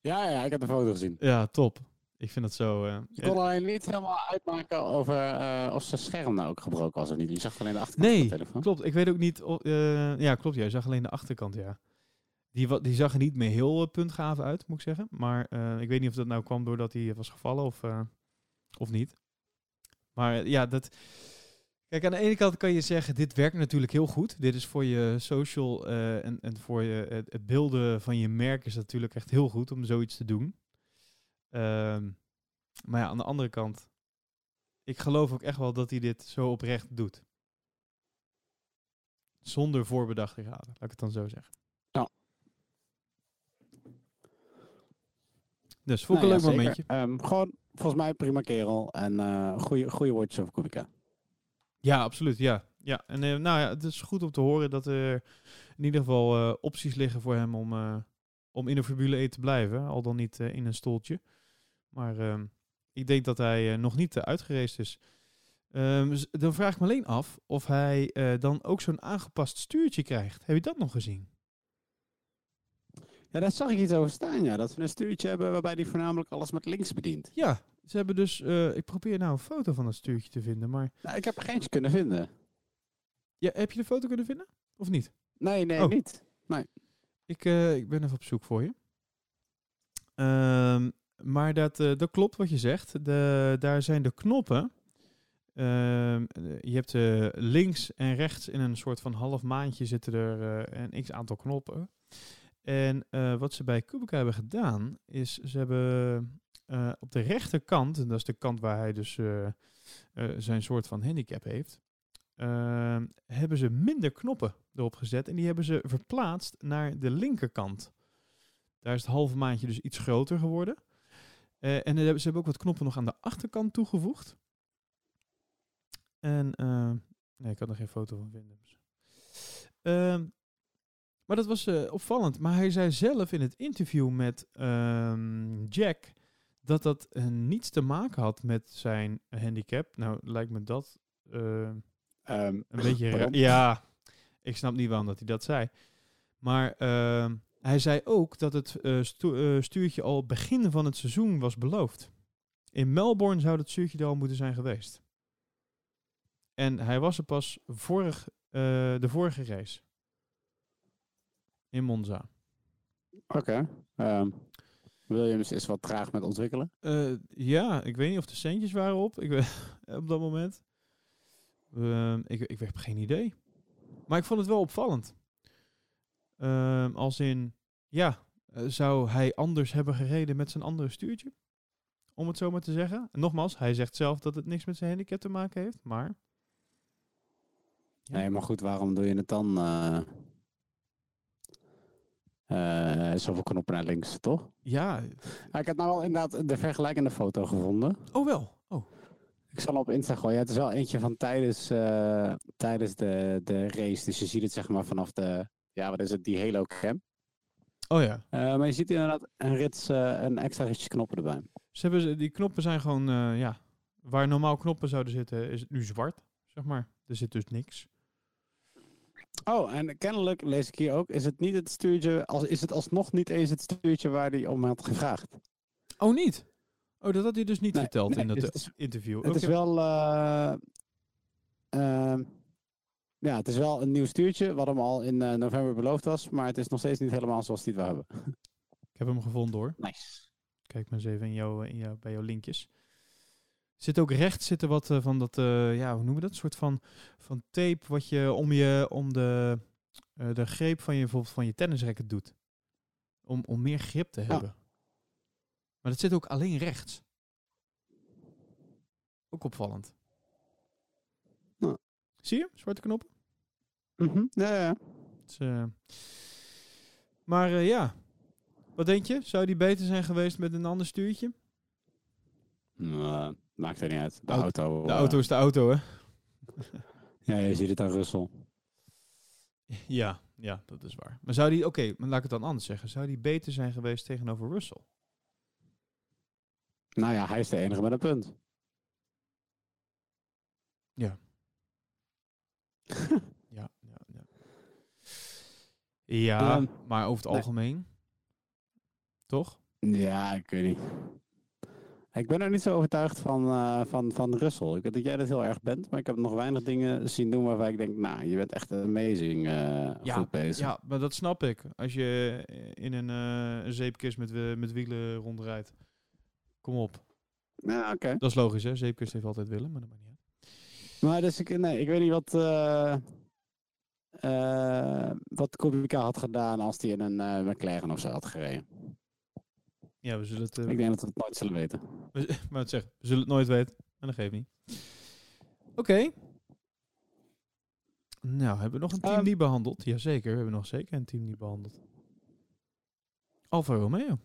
Speaker 2: Ja, ja, ik heb de foto gezien.
Speaker 1: Ja, top. Ik vind dat zo... eh,
Speaker 2: Je kon alleen niet helemaal uitmaken over eh, of zijn scherm nou ook gebroken was of niet. Je zag alleen de achterkant
Speaker 1: Nee,
Speaker 2: van de telefoon.
Speaker 1: Klopt, ik weet ook niet. eh, ja, klopt. Jij zag alleen de achterkant, ja. Die, die zag er niet meer heel puntgaaf uit, moet ik zeggen. Maar ik weet niet of dat nou kwam doordat hij was gevallen of, of niet. Maar ja, dat. Kijk, aan de ene kant kan je zeggen, dit werkt natuurlijk heel goed. Dit is voor je social eh, en, en voor je, het, het beelden van je merk is natuurlijk echt heel goed om zoiets te doen. Ehm, maar ja, aan de andere kant, ik geloof ook echt wel dat hij dit zo oprecht doet. Zonder voorbedachte raden, laat ik het dan zo zeggen.
Speaker 2: Ja.
Speaker 1: Dus vond ik
Speaker 2: Nou
Speaker 1: een
Speaker 2: ja,
Speaker 1: leuk momentje.
Speaker 2: Ehm, gewoon, volgens mij prima kerel. En eh goede, goede woordjes over Kubica.
Speaker 1: Ja, absoluut. Ja. Ja. En eh, nou ja, het is goed om te horen dat er in ieder geval eh, opties liggen voor hem om, eh, om in de Formule 1 te blijven. Al dan niet in een stoeltje. Maar ehm, ik denk dat hij nog niet uitgereisd is. Ehm, z- dan vraag ik me alleen af of hij dan ook zo'n aangepast stuurtje krijgt. Heb je dat nog gezien?
Speaker 2: Ja, daar zag ik iets over staan, ja. Dat we een stuurtje hebben waarbij hij voornamelijk alles met links bedient.
Speaker 1: Ja, ze hebben dus... eh, ik probeer nou een foto van dat stuurtje te vinden, maar...
Speaker 2: Nou, ik heb er geentje kunnen vinden.
Speaker 1: Ja, heb je de foto kunnen vinden? Of niet?
Speaker 2: Nee, nee,
Speaker 1: Oh.
Speaker 2: niet.
Speaker 1: Ik, eh, ik ben even op zoek voor je. Ehm, maar dat, eh, dat klopt wat je zegt. De, daar zijn de knoppen. Ehm, eh, je hebt links en rechts in een soort van half maandje zitten er een x aantal knoppen. En eh, wat ze bij Kubica hebben gedaan, is ze hebben eh, op de rechterkant, en dat is de kant waar hij dus eh, zijn soort van handicap heeft, ehm, hebben ze minder knoppen erop gezet en die hebben ze verplaatst naar de linkerkant. Daar is het halve maandje dus iets groter geworden. En ze hebben ook wat knoppen nog aan de achterkant toegevoegd. En nee, ik kan er geen foto van vinden. Maar dat was eh, opvallend. Maar hij zei zelf in het interview met ehm, Jack dat dat eh, niets te maken had met zijn handicap. Nou, lijkt me dat eh,
Speaker 2: Ehm,
Speaker 1: een beetje ra-
Speaker 2: waarom?
Speaker 1: Ja, ik snap niet waarom dat hij dat zei. Maar ehm, hij zei ook dat het stu- stuurtje al begin van het seizoen was beloofd. In Melbourne zou dat stuurtje er al moeten zijn geweest. En hij was er pas vorig, de vorige race. In Monza.
Speaker 2: Oké. Ehm, Williams is wat traag met ontwikkelen.
Speaker 1: Eh, ja, ik weet niet of de centjes waren op. Ik weet, op dat moment. Ehm, ik, ik heb geen idee. Maar ik vond het wel opvallend. Ehm, als in, ja, eh, zou hij anders hebben gereden met zijn andere stuurtje? Om het zo maar te zeggen. En nogmaals, hij zegt zelf dat het niks met zijn handicap te maken heeft. Maar Ja.
Speaker 2: Nee, maar goed, waarom doe je het dan? Eh eh, zoveel knoppen naar links, toch?
Speaker 1: ja,
Speaker 2: Ja, ik heb nou wel inderdaad de vergelijkende foto gevonden.
Speaker 1: oh wel. Oh,
Speaker 2: Ik zal hem op Insta gooien. Ja, het is wel eentje van tijdens, eh, tijdens de, de race. Dus je ziet het zeg maar vanaf de, ja wat is het, die Halo cam.
Speaker 1: oh ja.
Speaker 2: Eh, maar je ziet inderdaad een, rits, een extra ritsje knoppen erbij.
Speaker 1: Ze hebben, ze- die knoppen zijn gewoon, ja, waar normaal knoppen zouden zitten, is het nu zwart, zeg maar. Er zit dus niks.
Speaker 2: Oh, en kennelijk lees ik hier ook, is het niet het stuurtje, als, is het alsnog niet eens het stuurtje waar hij om had gevraagd.
Speaker 1: Oh, niet? Oh, dat had hij dus niet
Speaker 2: Nee,
Speaker 1: verteld
Speaker 2: nee,
Speaker 1: in dat
Speaker 2: dus het is-
Speaker 1: interview.
Speaker 2: Het is wel, eh, ehm, ja, het is wel een nieuw stuurtje, wat hem al in eh, november beloofd was, maar het is nog steeds niet helemaal zoals hij het wil hebben.
Speaker 1: Ik heb hem gevonden hoor.
Speaker 2: Nice.
Speaker 1: Kijk maar eens even in jou, in jou, bij jouw linkjes. Zit ook rechts zitten wat eh, van dat, eh, ja, hoe noemen we dat? Een soort van, van tape wat je om, je, om de, eh, de greep van je, bijvoorbeeld van je tennisracket doet. Om, om meer grip te hebben. Maar dat zit ook alleen rechts. Ook opvallend. Zie je? Zwarte knoppen.
Speaker 2: Mhm, Ja, ja.
Speaker 1: Het is, eh, Maar ja, wat denk je? Zou die beter zijn geweest met een ander stuurtje?
Speaker 2: Nou, maakt er niet uit. De
Speaker 1: Auto-
Speaker 2: auto.
Speaker 1: De
Speaker 2: eh,
Speaker 1: auto is de auto, hè?
Speaker 2: Ja, je ziet het aan Russell.
Speaker 1: Ja, ja, dat is waar. Maar zou die, oké, maar laat ik het dan anders zeggen. Zou die beter zijn geweest tegenover Russell?
Speaker 2: Nou ja, hij is de enige met een punt.
Speaker 1: Ja, ja, ja. Ja,
Speaker 2: Ehm,
Speaker 1: maar over het
Speaker 2: nee.
Speaker 1: algemeen. Toch?
Speaker 2: Ja, ik weet niet. Ik ben er niet zo overtuigd van, eh, van, van Russell. Ik weet dat jij dat heel erg bent, maar ik heb nog weinig dingen zien doen waarbij ik denk, nou, je bent echt amazing eh
Speaker 1: Ja,
Speaker 2: goed bezig.
Speaker 1: Ja, maar dat snap ik. Als je in een, eh, zeepkist met, met wielen rondrijdt. Kom op.
Speaker 2: Ja, oké.
Speaker 1: Dat is logisch, hè? Zeepkist heeft altijd willen, maar dat maakt niet uit.
Speaker 2: Maar dus ik, nee, ik weet niet wat, wat Kubica had gedaan als hij in een McLaren of zo had gereden.
Speaker 1: Ja, we zullen het... eh,
Speaker 2: Ik denk dat we het nooit zullen weten.
Speaker 1: We, maar het zeg, we zullen het nooit weten. En dat geeft niet. Oké. Nou, hebben we nog een team
Speaker 2: Ehm.
Speaker 1: niet behandeld? Jazeker, we hebben nog zeker een team niet behandeld. Alfa Romeo.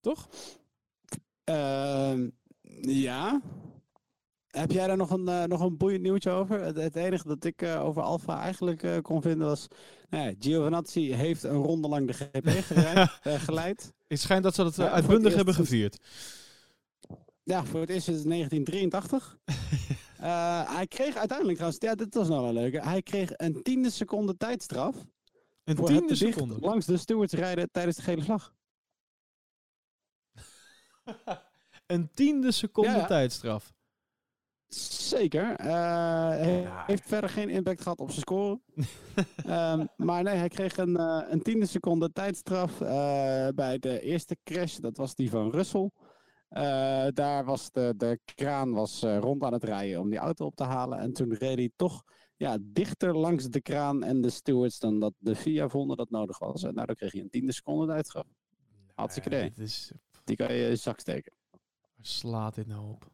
Speaker 1: Toch?
Speaker 2: Ehm, ja. Heb jij daar nog een, eh, nog een boeiend nieuwtje over? Het, het enige dat ik eh, over Alfa eigenlijk eh, kon vinden was... Nou ja, Giovinazzi heeft een ronde lang de GP eh, geleid.
Speaker 1: Het schijnt dat ze dat
Speaker 2: het
Speaker 1: uitbundig hebben gevierd.
Speaker 2: Ja, voor het eerst sinds 1983. Eh, hij kreeg uiteindelijk trouwens... Ja, dit was nou wel leuk. Hij kreeg een tiende seconde tijdstraf...
Speaker 1: Een
Speaker 2: voor het
Speaker 1: tiende seconde.
Speaker 2: langs de stewards rijden tijdens de gele vlag.
Speaker 1: Een tiende seconde
Speaker 2: Ja, ja.
Speaker 1: tijdstraf.
Speaker 2: Zeker.
Speaker 1: Ja.
Speaker 2: Heeft verder geen impact gehad op zijn score. Ehm, maar nee, hij kreeg een, eh, een tiende seconde tijdstraf eh, bij de eerste crash. Dat was die van Russell. Daar was de, de kraan was, rond aan het rijden om die auto op te halen. En toen reed hij toch ja, dichter langs de kraan en de stewards dan dat de FIA vonden dat nodig was. En daardoor kreeg hij een tiende seconde tijdstraf. Hartstikke
Speaker 1: Nee,
Speaker 2: idee.
Speaker 1: is,
Speaker 2: Die kan je in je zak steken.
Speaker 1: waar slaat dit nou op?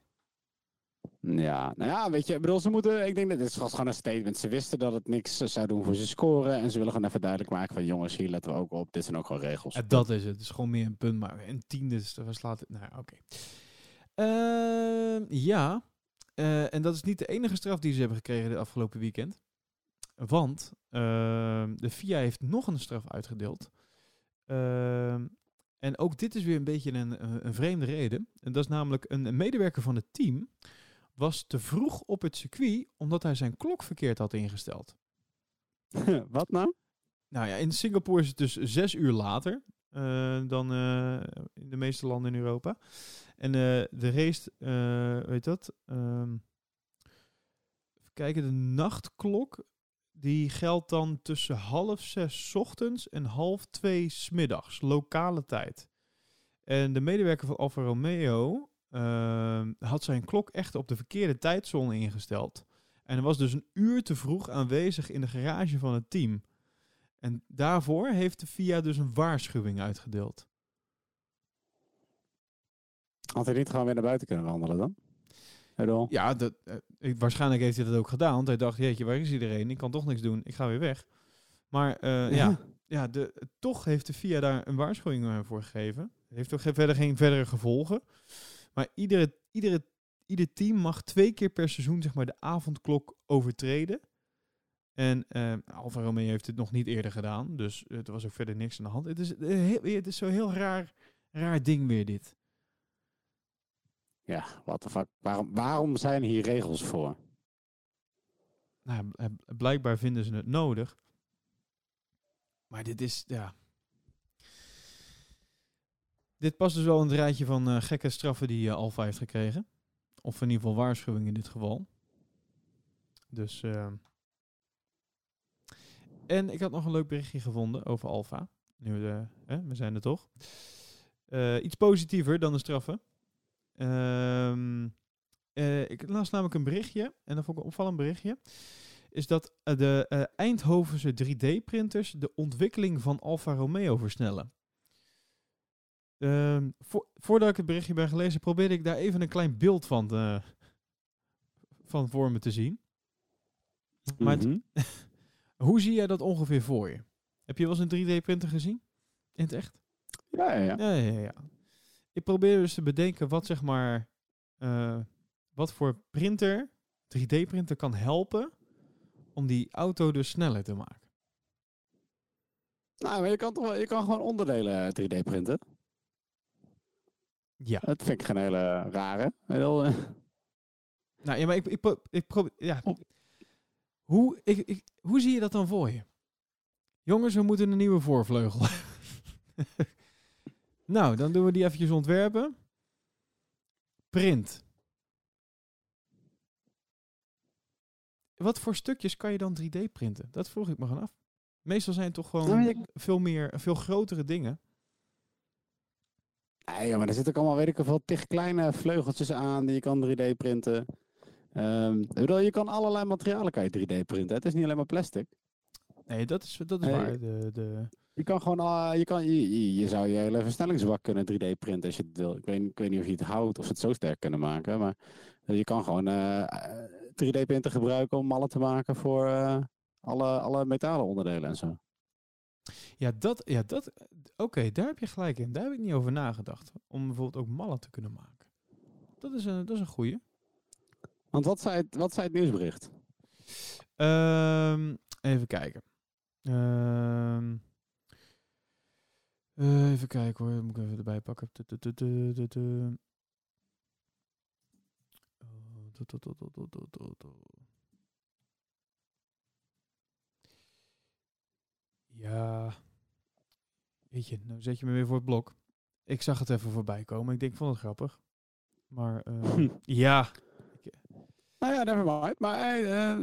Speaker 2: Ja, nou ja, weet je, ik bedoel, ze moeten, ik denk dat dit was gewoon een statement. Ze wisten dat het niks eh, zou doen voor ze scoren. En ze willen gewoon even duidelijk maken van, jongens, hier letten we ook op. Dit zijn ook gewoon regels.
Speaker 1: Ja, dat is het. Het is gewoon meer een punt maken. Een tiende, dus slaat het? Nou, oké. Ehm, ja, eh, en dat is niet de enige straf die ze hebben gekregen de afgelopen weekend. Want ehm, de FIA heeft nog een straf uitgedeeld. Ehm, en ook dit is weer een beetje een, een, vreemde reden. En dat is namelijk een medewerker van het team was te vroeg op het circuit omdat hij zijn klok verkeerd had ingesteld.
Speaker 2: Wat nou?
Speaker 1: Nou ja, in Singapore is het dus zes uur later eh, dan eh, in de meeste landen in Europa. En eh, de race, weet dat? Ehm, even kijken, de nachtklok die geldt dan tussen half zes ochtends en half twee 's middags, lokale tijd. En de medewerker van Alfa Romeo ehm, had zijn klok echt op de verkeerde tijdzone ingesteld. En was dus een uur te vroeg aanwezig in de garage van het team. En daarvoor heeft de FIA dus een waarschuwing uitgedeeld.
Speaker 2: Had hij niet gewoon weer naar buiten kunnen wandelen dan?
Speaker 1: Ja, dat, eh, waarschijnlijk heeft hij dat ook gedaan. Want hij dacht, jeetje, waar is iedereen? Ik kan toch niks doen. Ik ga weer weg. Maar eh, ja, ja de, toch heeft de FIA daar een waarschuwing eh, voor gegeven. Heeft ook geen- verder geen verdere gevolgen. Maar iedere, iedere, ieder team mag twee keer per seizoen zeg maar, de avondklok overtreden. En eh Alfa Romeo heeft het nog niet eerder gedaan. Dus er was ook verder niks aan de hand. Het is, eh, het is zo'n heel raar, raar ding weer dit.
Speaker 2: Ja, what the fuck. Waarom, waarom zijn hier regels voor?
Speaker 1: Nou, eh, blijkbaar vinden ze het nodig. Maar dit is, ja. Dit past dus wel in het rijtje van eh, gekke straffen die eh, Alfa heeft gekregen. Of in ieder geval waarschuwing in dit geval. Dus. eh, En ik had nog een leuk berichtje gevonden over Alfa. Nu we, hè, we zijn er toch. Eh, iets positiever dan de straffen. Ehm, eh, ik las namelijk een berichtje, en dat vond ik een opvallend berichtje. Is dat eh, de eh, Eindhovense 3D-printers de ontwikkeling van Alfa Romeo versnellen. Ehm, vo- voordat ik het berichtje ben gelezen, probeerde ik daar even een klein beeld van, te- van voor me te zien. Maar
Speaker 2: Mhm.
Speaker 1: Hoe zie jij dat ongeveer voor je? Heb je wel eens een 3D-printer gezien? In het echt?
Speaker 2: Ja, ja, ja.
Speaker 1: Ja, ja, ja. Ik probeer dus te bedenken wat zeg maar, eh, wat voor printer, 3D-printer kan helpen om die auto dus sneller te maken.
Speaker 2: Nou, maar je kan toch wel, je kan gewoon onderdelen 3D printen.
Speaker 1: Ja.
Speaker 2: Dat vind ik geen hele rare. Heel, eh,
Speaker 1: Nou ja, maar ik, ik, pro- ik probeer, ja. Hoe, ik, ik, hoe zie je dat dan voor je? Jongens, we moeten een nieuwe voorvleugel. nou, dan doen we die eventjes ontwerpen. Print. Wat voor stukjes kan je dan 3D printen? Dat vroeg ik me gewoon af. Meestal zijn het toch gewoon
Speaker 2: Nou, je-
Speaker 1: veel meer, veel grotere dingen.
Speaker 2: Nee, ja, maar er zitten ook allemaal, weet ik veel, tig kleine vleugeltjes aan die je kan 3D printen. Ehm, ik bedoel, je kan allerlei materialen kan je 3D printen. Het is niet alleen maar plastic.
Speaker 1: Nee, dat is, dat is
Speaker 2: Nee.
Speaker 1: waar. De, de,
Speaker 2: Je kan gewoon, ah, je, kan, je, je, zou je hele versnellingsbak kunnen 3D printen als je het wil. Ik weet, ik weet niet of je het houdt of ze het zo sterk kunnen maken, maar je kan gewoon eh, eh, 3D-printer gebruiken om mallen te maken voor eh, alle, alle metalen onderdelen en zo.
Speaker 1: Ja, dat, ja, dat, oké, daar heb je gelijk in. Daar heb ik niet over nagedacht. Om bijvoorbeeld ook mallen te kunnen maken. Dat is een, dat is een goeie.
Speaker 2: Want wat zei het, wat zei het nieuwsbericht?
Speaker 1: Ehm, even kijken. Ehm, eh, even kijken hoor, moet ik even erbij pakken. Ja, weet je, nou zet je me weer voor het blok. Ik zag het even voorbij komen. Ik denk, ik vond het grappig. Maar eh, ja,
Speaker 2: Nou ja, never mind. Maar eh, eh,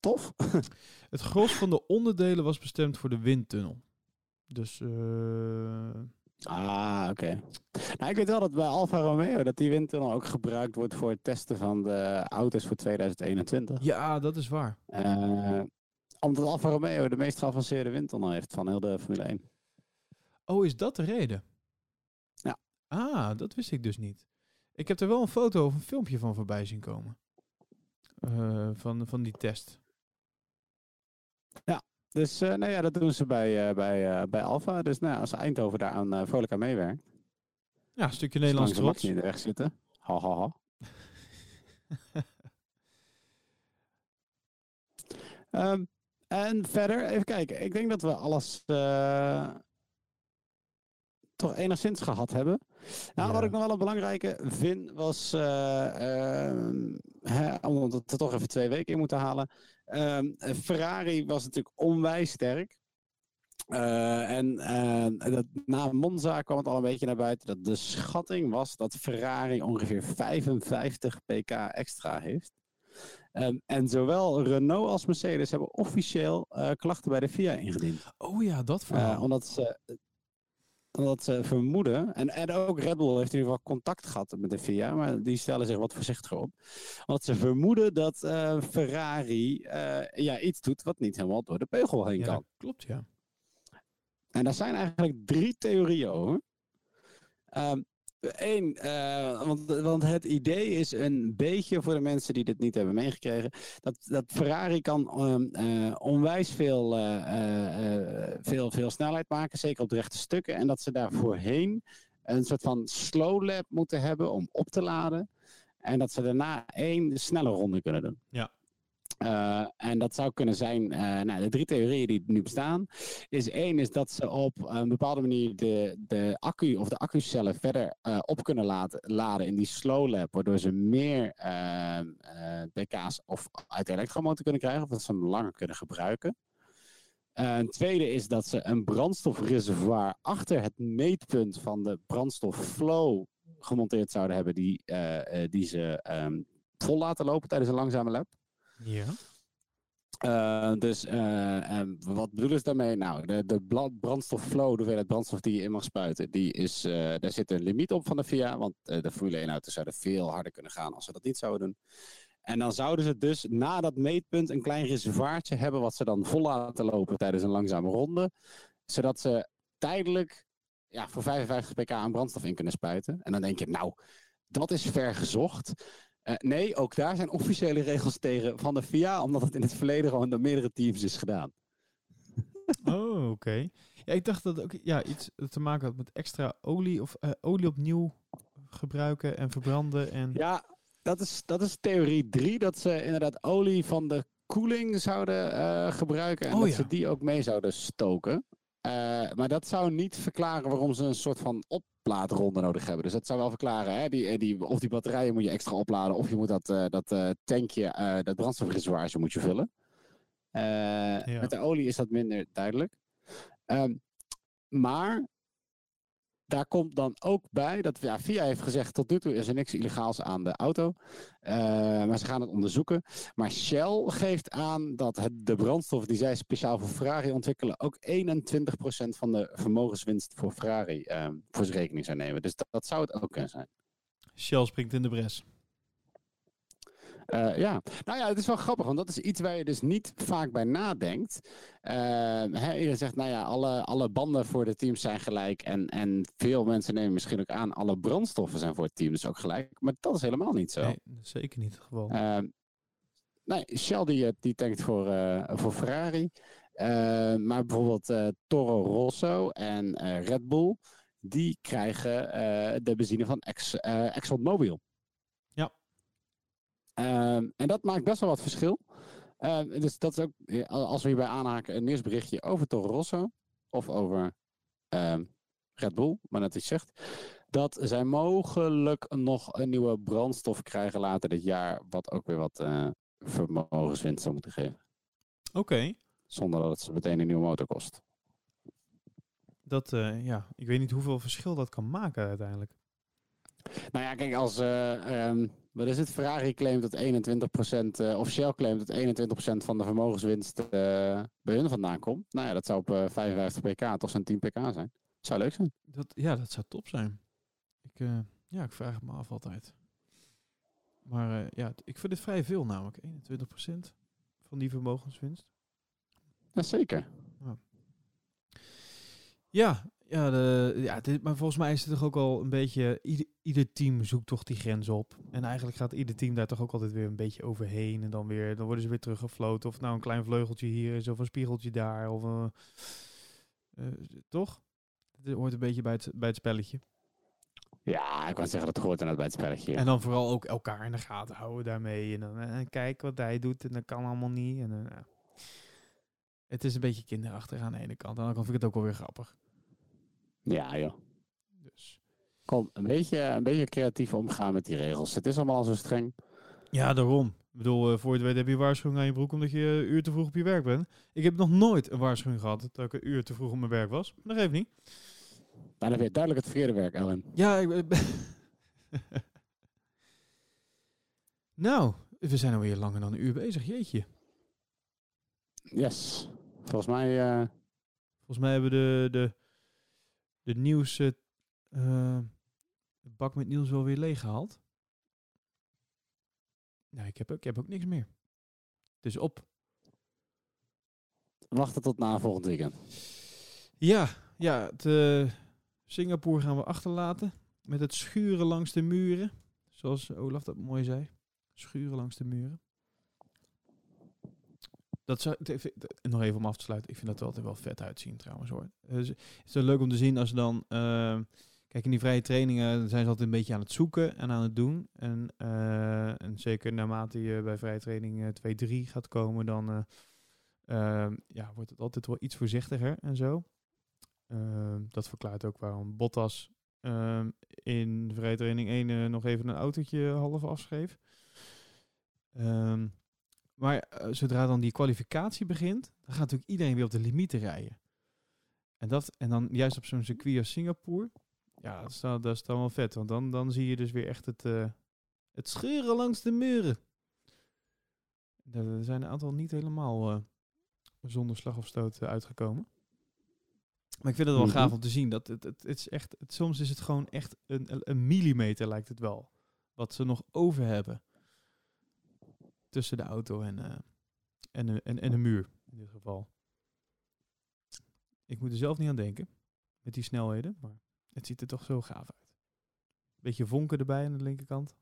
Speaker 2: tof.
Speaker 1: Het gros van de onderdelen was bestemd voor de windtunnel. Dus eh,
Speaker 2: Ah, oké. Nou, ik weet wel dat bij Alfa Romeo dat die windtunnel ook gebruikt wordt voor het testen van de auto's voor 2021.
Speaker 1: ja, dat is waar.
Speaker 2: Omdat Alfa Romeo de meest geavanceerde windtunnel heeft van heel de Formule 1.
Speaker 1: Oh, is dat de reden?
Speaker 2: Ja.
Speaker 1: Ah, dat wist ik dus niet. Ik heb er wel een foto of een filmpje van voorbij zien komen. Eh, van, van die test.
Speaker 2: Dus eh nou ja, dat doen ze bij, eh, bij, bij Alfa. Dus nou, ja, als Eindhoven daar aan vrolijk aan meewerkt.
Speaker 1: Ja, een stukje Nederlands
Speaker 2: zolang ze
Speaker 1: trots.
Speaker 2: Niet in de weg zitten. Ha, ha, ha. Ehm, en verder, even kijken. Ik denk dat we alles eh, toch enigszins gehad hebben. Nou,
Speaker 1: Ja.
Speaker 2: wat ik nog wel een belangrijke vind, was... ehm, hè, om het er toch even twee weken in moeten halen. Ehm, Ferrari was natuurlijk onwijs sterk. En dat, na Monza kwam het al een beetje naar buiten dat de schatting was dat Ferrari ongeveer 55 pk extra heeft. Ehm, en zowel Renault als Mercedes hebben officieel eh, klachten bij de FIA ingediend.
Speaker 1: Oh ja, dat
Speaker 2: Eh,
Speaker 1: verhaal.
Speaker 2: omdat, ze, omdat ze vermoeden, en, en ook Red Bull heeft in ieder geval contact gehad met de FIA, maar die stellen zich wat voorzichtiger op. Omdat ze vermoeden dat eh, Ferrari eh, ja, iets doet wat niet helemaal door de beugel heen
Speaker 1: ja,
Speaker 2: kan.
Speaker 1: klopt, ja.
Speaker 2: En daar zijn eigenlijk drie theorieën over. Eén, want, want het idee is een beetje voor de mensen die dit niet hebben meegekregen. Dat, dat Ferrari kan ehm, eh, onwijs veel, eh, eh, eh, veel, veel snelheid maken, zeker op de rechte stukken. En dat ze daar voorheen een soort van slow lap moeten hebben om op te laden. En dat ze daarna één snelle ronde kunnen doen.
Speaker 1: Ja.
Speaker 2: Eh, en dat zou kunnen zijn, eh, nou, de drie theorieën die nu bestaan, is één is dat ze op een bepaalde manier de, de accu of de accucellen verder eh, op kunnen laten, laden in die slow lap, waardoor ze meer ehm, eh, pk's of uit de elektromotor kunnen krijgen, of dat ze hem langer kunnen gebruiken. Een tweede is dat ze een brandstofreservoir achter het meetpunt van de brandstofflow gemonteerd zouden hebben, die, die ze ehm, vol laten lopen tijdens een langzame lap.
Speaker 1: Ja.
Speaker 2: Eh, dus en wat bedoelen ze daarmee? Nou, de, de brandstofflow, de hoeveelheid brandstof die je in mag spuiten, die is, eh, daar zit een limiet op van de FIA. Want de Formule 1 auto's zouden veel harder kunnen gaan als ze dat niet zouden doen. En dan zouden ze dus na dat meetpunt een klein reservoirtje hebben wat ze dan vol laten lopen tijdens een langzame ronde. Zodat ze tijdelijk ja, voor 55 pk aan brandstof in kunnen spuiten. En dan denk je, nou, dat is ver gezocht. Eh, nee, ook daar zijn officiële regels tegen van de FIA, omdat het in het verleden gewoon door meerdere teams is gedaan.
Speaker 1: Oh, oké. Ja, ik dacht dat ook ja, iets te maken had met extra olie of eh, olie opnieuw gebruiken en verbranden. En...
Speaker 2: Ja, dat is, dat is theorie 3, dat ze inderdaad olie van de koeling zouden eh, gebruiken en
Speaker 1: Oh,
Speaker 2: dat
Speaker 1: ja.
Speaker 2: ze die ook mee zouden stoken. Eh, maar dat zou niet verklaren waarom ze een soort van oplaadronde nodig hebben. Dus dat zou wel verklaren, hè? Die, eh, die, of die batterijen moet je extra opladen, of je moet dat, eh, dat tankje, dat brandstofreservoirage moet je vullen. Eh, Met de olie is dat minder duidelijk. Ehm, maar daar komt dan ook bij dat ja, VIA heeft gezegd tot nu toe is er niks illegaals aan de auto. Eh, maar ze gaan het onderzoeken. Maar Shell geeft aan dat het, de brandstof die zij speciaal voor Ferrari ontwikkelen ook 21% van de vermogenswinst voor Ferrari ehm, voor zijn rekening zou nemen. Dus dat, dat zou het ook kunnen zijn.
Speaker 1: Shell springt in de bres.
Speaker 2: Eh, ja, nou ja, het is wel grappig, want dat is iets waar je dus niet vaak bij nadenkt. Ehm, hè, je zegt, nou ja, alle, alle banden voor de teams zijn gelijk. En, en veel mensen nemen misschien ook aan, alle brandstoffen zijn voor het team dus ook gelijk. Maar dat is helemaal niet zo.
Speaker 1: Nee, zeker niet het geval.
Speaker 2: Ehm, nee, Shell die, eh, die tankt voor, eh, voor Ferrari. Maar bijvoorbeeld eh, Toro Rosso en eh, Red Bull, die krijgen eh, de benzine van Ex, eh, ExxonMobil. Ehm, en dat maakt best wel wat verschil. Ehm, dus dat is ook, eh, als we hierbij aanhaken, een nieuwsberichtje over Toro Rosso of over ehm, Red Bull, maar net iets zegt. Dat zij mogelijk nog een nieuwe brandstof krijgen later dit jaar, wat ook weer wat eh, vermogenswinst zou moeten geven.
Speaker 1: Oké,
Speaker 2: Zonder dat het ze meteen een nieuwe motor kost.
Speaker 1: dat, eh, ja, ik weet niet hoeveel verschil dat kan maken uiteindelijk.
Speaker 2: Nou ja, kijk, als wat is het? Ferrari claimt dat 21%, eh, of Shell claimt dat 21% van de vermogenswinst eh, bij hun vandaan komt. Nou ja, dat zou op eh, 55 pk toch zo'n 10 pk zijn. Zou leuk zijn.
Speaker 1: Dat, ja, dat zou top zijn. Ik, eh, ja, ik vraag het me af altijd. Maar eh, ja, ik vind het vrij veel namelijk. 21% van die vermogenswinst.
Speaker 2: Jazeker.
Speaker 1: Ja, ja, de, ja dit, maar volgens mij is het toch ook al een beetje... Ieder, ieder team zoekt toch die grens op. En eigenlijk gaat ieder team daar toch ook altijd weer een beetje overheen. En dan, weer, dan worden ze weer teruggefloten. Of nou een klein vleugeltje hier is of een spiegeltje daar. Of, eh, eh, toch? Het hoort een beetje bij het, bij het spelletje.
Speaker 2: Ja, ik kan zeggen dat het hoort inderdaad bij het spelletje.
Speaker 1: En dan vooral ook elkaar in de gaten houden daarmee. En dan eh, kijk wat hij doet en dat kan allemaal niet. En, dan, ja. Het is een beetje kinderachtig aan de ene kant. Andere kant vind ik het ook wel weer grappig.
Speaker 2: Ja, joh.
Speaker 1: Dus.
Speaker 2: Kom, een beetje, een beetje creatief omgaan met die regels. Het is allemaal al zo streng.
Speaker 1: Ja, daarom. Ik bedoel, eh, voor je het weet heb je waarschuwing aan je broek omdat je een uur te vroeg op je werk bent. Ik heb nog nooit een waarschuwing gehad dat ik een uur te vroeg op mijn werk was. Dat geeft niet.
Speaker 2: Maar dan weer duidelijk het verkeerde werk, Ellen.
Speaker 1: Ja, ik ben... nou, we zijn alweer langer dan een uur bezig. Jeetje.
Speaker 2: Yes. Volgens mij, eh,
Speaker 1: Volgens mij hebben we de, de, de nieuws... eh, eh, bak met nieuws wel weer leeg gehaald. Nou, ik heb, ook- ik heb ook niks meer. Dus op.
Speaker 2: wachten tot na volgend weekend.
Speaker 1: Ja, ja het, eh, Singapore gaan we achterlaten. Met het schuren langs de muren. Zoals Olaf dat mooi zei. Schuren langs de muren. Dat zou, nog even om af te sluiten. Ik vind dat er altijd wel vet uitzien trouwens hoor. Eh, dus het is leuk om te zien als ze dan... eh, kijk, in die vrije trainingen zijn ze altijd een beetje aan het zoeken en aan het doen. En, eh, en zeker naarmate je bij vrije training eh, 2-3 gaat komen, dan... eh, Ehm, ja, wordt het altijd wel iets voorzichtiger en zo. Ehm, dat verklaart ook waarom Bottas ehm, in vrije training 1 eh, nog even een autootje half afschreef. Ehm, maar eh, zodra dan die kwalificatie begint, dan gaat natuurlijk iedereen weer op de limieten rijden. En, dat, en dan juist op zo'n circuit als Singapore, ja, dat is dan, dat is dan wel vet. Want dan, dan zie je dus weer echt het, eh, het scheuren langs de muren. Er zijn een aantal niet helemaal eh, zonder slag of stoot uitgekomen. Maar ik vind het wel
Speaker 2: Mhm.
Speaker 1: gaaf om te zien. Dat het, het, het is echt, het, soms is het gewoon echt een, een millimeter lijkt het wel. Wat ze nog over hebben. Tussen de auto en, eh, en, de- en, en de muur in dit geval. Ik moet er zelf niet aan denken. Met die snelheden. Maar het ziet er toch zo gaaf uit. Beetje vonken erbij aan de linkerkant.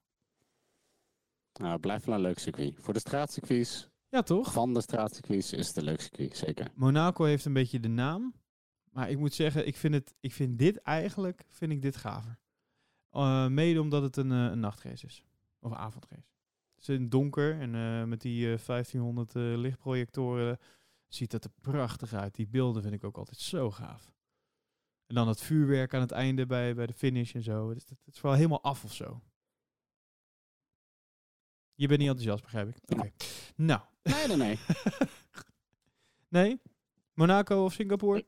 Speaker 2: Nou, het blijft wel een leuk circuit. Voor de straatcircuits,
Speaker 1: Ja, toch?
Speaker 2: van de straatcircuits, is het een leuk circuit, zeker.
Speaker 1: Monaco heeft een beetje de naam. Maar ik moet zeggen, ik vind, het, ik vind dit eigenlijk vind ik dit gaver. Eh, mede omdat het een, eh, een nachtrace is. Of een avondrace. Het is in het donker en eh, met die eh, 1500 eh, lichtprojectoren ziet dat er prachtig uit. Die beelden vind ik ook altijd zo gaaf. En dan het vuurwerk aan het einde bij, bij de finish en zo. Het, is- het is vooral helemaal af of zo. Je bent niet enthousiast, begrijp ik. Oké. Nou.
Speaker 2: Nee, nee, nee.
Speaker 1: nee? Monaco of Singapore?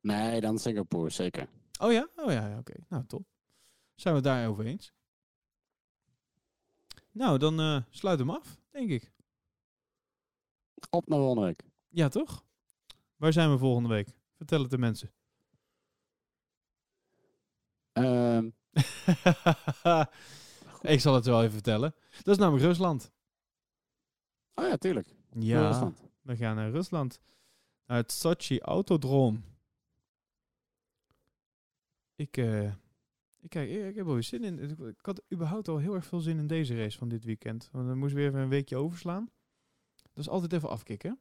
Speaker 2: nee, dan Singapore, zeker.
Speaker 1: Oh ja? Oh ja, ja, oké. Nou, top. Zijn we het daarover eens? Nou, dan eh sluit hem af, denk ik.
Speaker 2: Op naar volgende week.
Speaker 1: Ja, toch? Waar zijn we volgende week? Vertel het de mensen.
Speaker 2: Ehm,
Speaker 1: ik zal het wel even vertellen. Dat is namelijk Rusland.
Speaker 2: Oh ja, tuurlijk.
Speaker 1: Ja,
Speaker 2: Rusland.
Speaker 1: we gaan naar Rusland. Naar het Sochi Autodroom. Ik, eh, ik, kijk, ik, heb wel weer zin in. Ik, had überhaupt al heel erg veel zin in deze race van dit weekend. Want dan moest weer even een weekje overslaan. Dat is altijd even afkicken.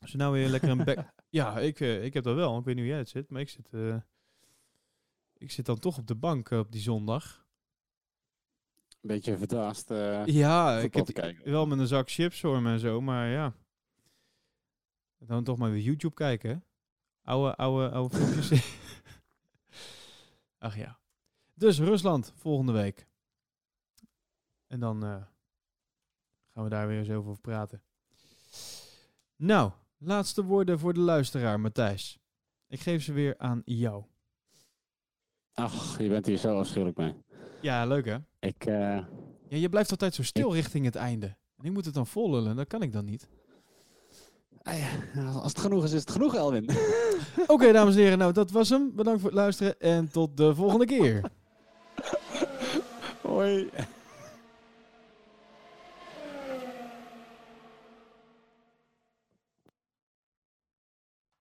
Speaker 1: Als je nou weer lekker een back... ja, ik, eh, ik heb dat wel. Ik weet niet hoe jij het zit, maar ik zit... eh, ik zit dan toch op de bank eh, op die zondag.
Speaker 2: Een beetje verdwaasd. eh
Speaker 1: Ja, ik heb
Speaker 2: kijken.
Speaker 1: wel met een zak chips voor me en zo, maar ja. Dan toch maar weer YouTube kijken? Oude, oude, oude filmpjes. Ach ja. Dus Rusland, volgende week. En dan eh, gaan we daar weer eens over praten. Nou, laatste woorden voor de luisteraar, Matthijs. Ik geef ze weer aan jou.
Speaker 2: Ach, je bent hier zo afschuwelijk mee.
Speaker 1: Ja, leuk hè?
Speaker 2: Ik, eh,
Speaker 1: Ja, je blijft altijd zo stil richting het einde. En ik moet het dan vollullen, dat kan ik dan niet.
Speaker 2: Ah ja, als het genoeg is, is het genoeg, Elwin.
Speaker 1: Oké, dames en heren, nou dat was hem. Bedankt voor het luisteren en tot de volgende keer.
Speaker 2: Hoi.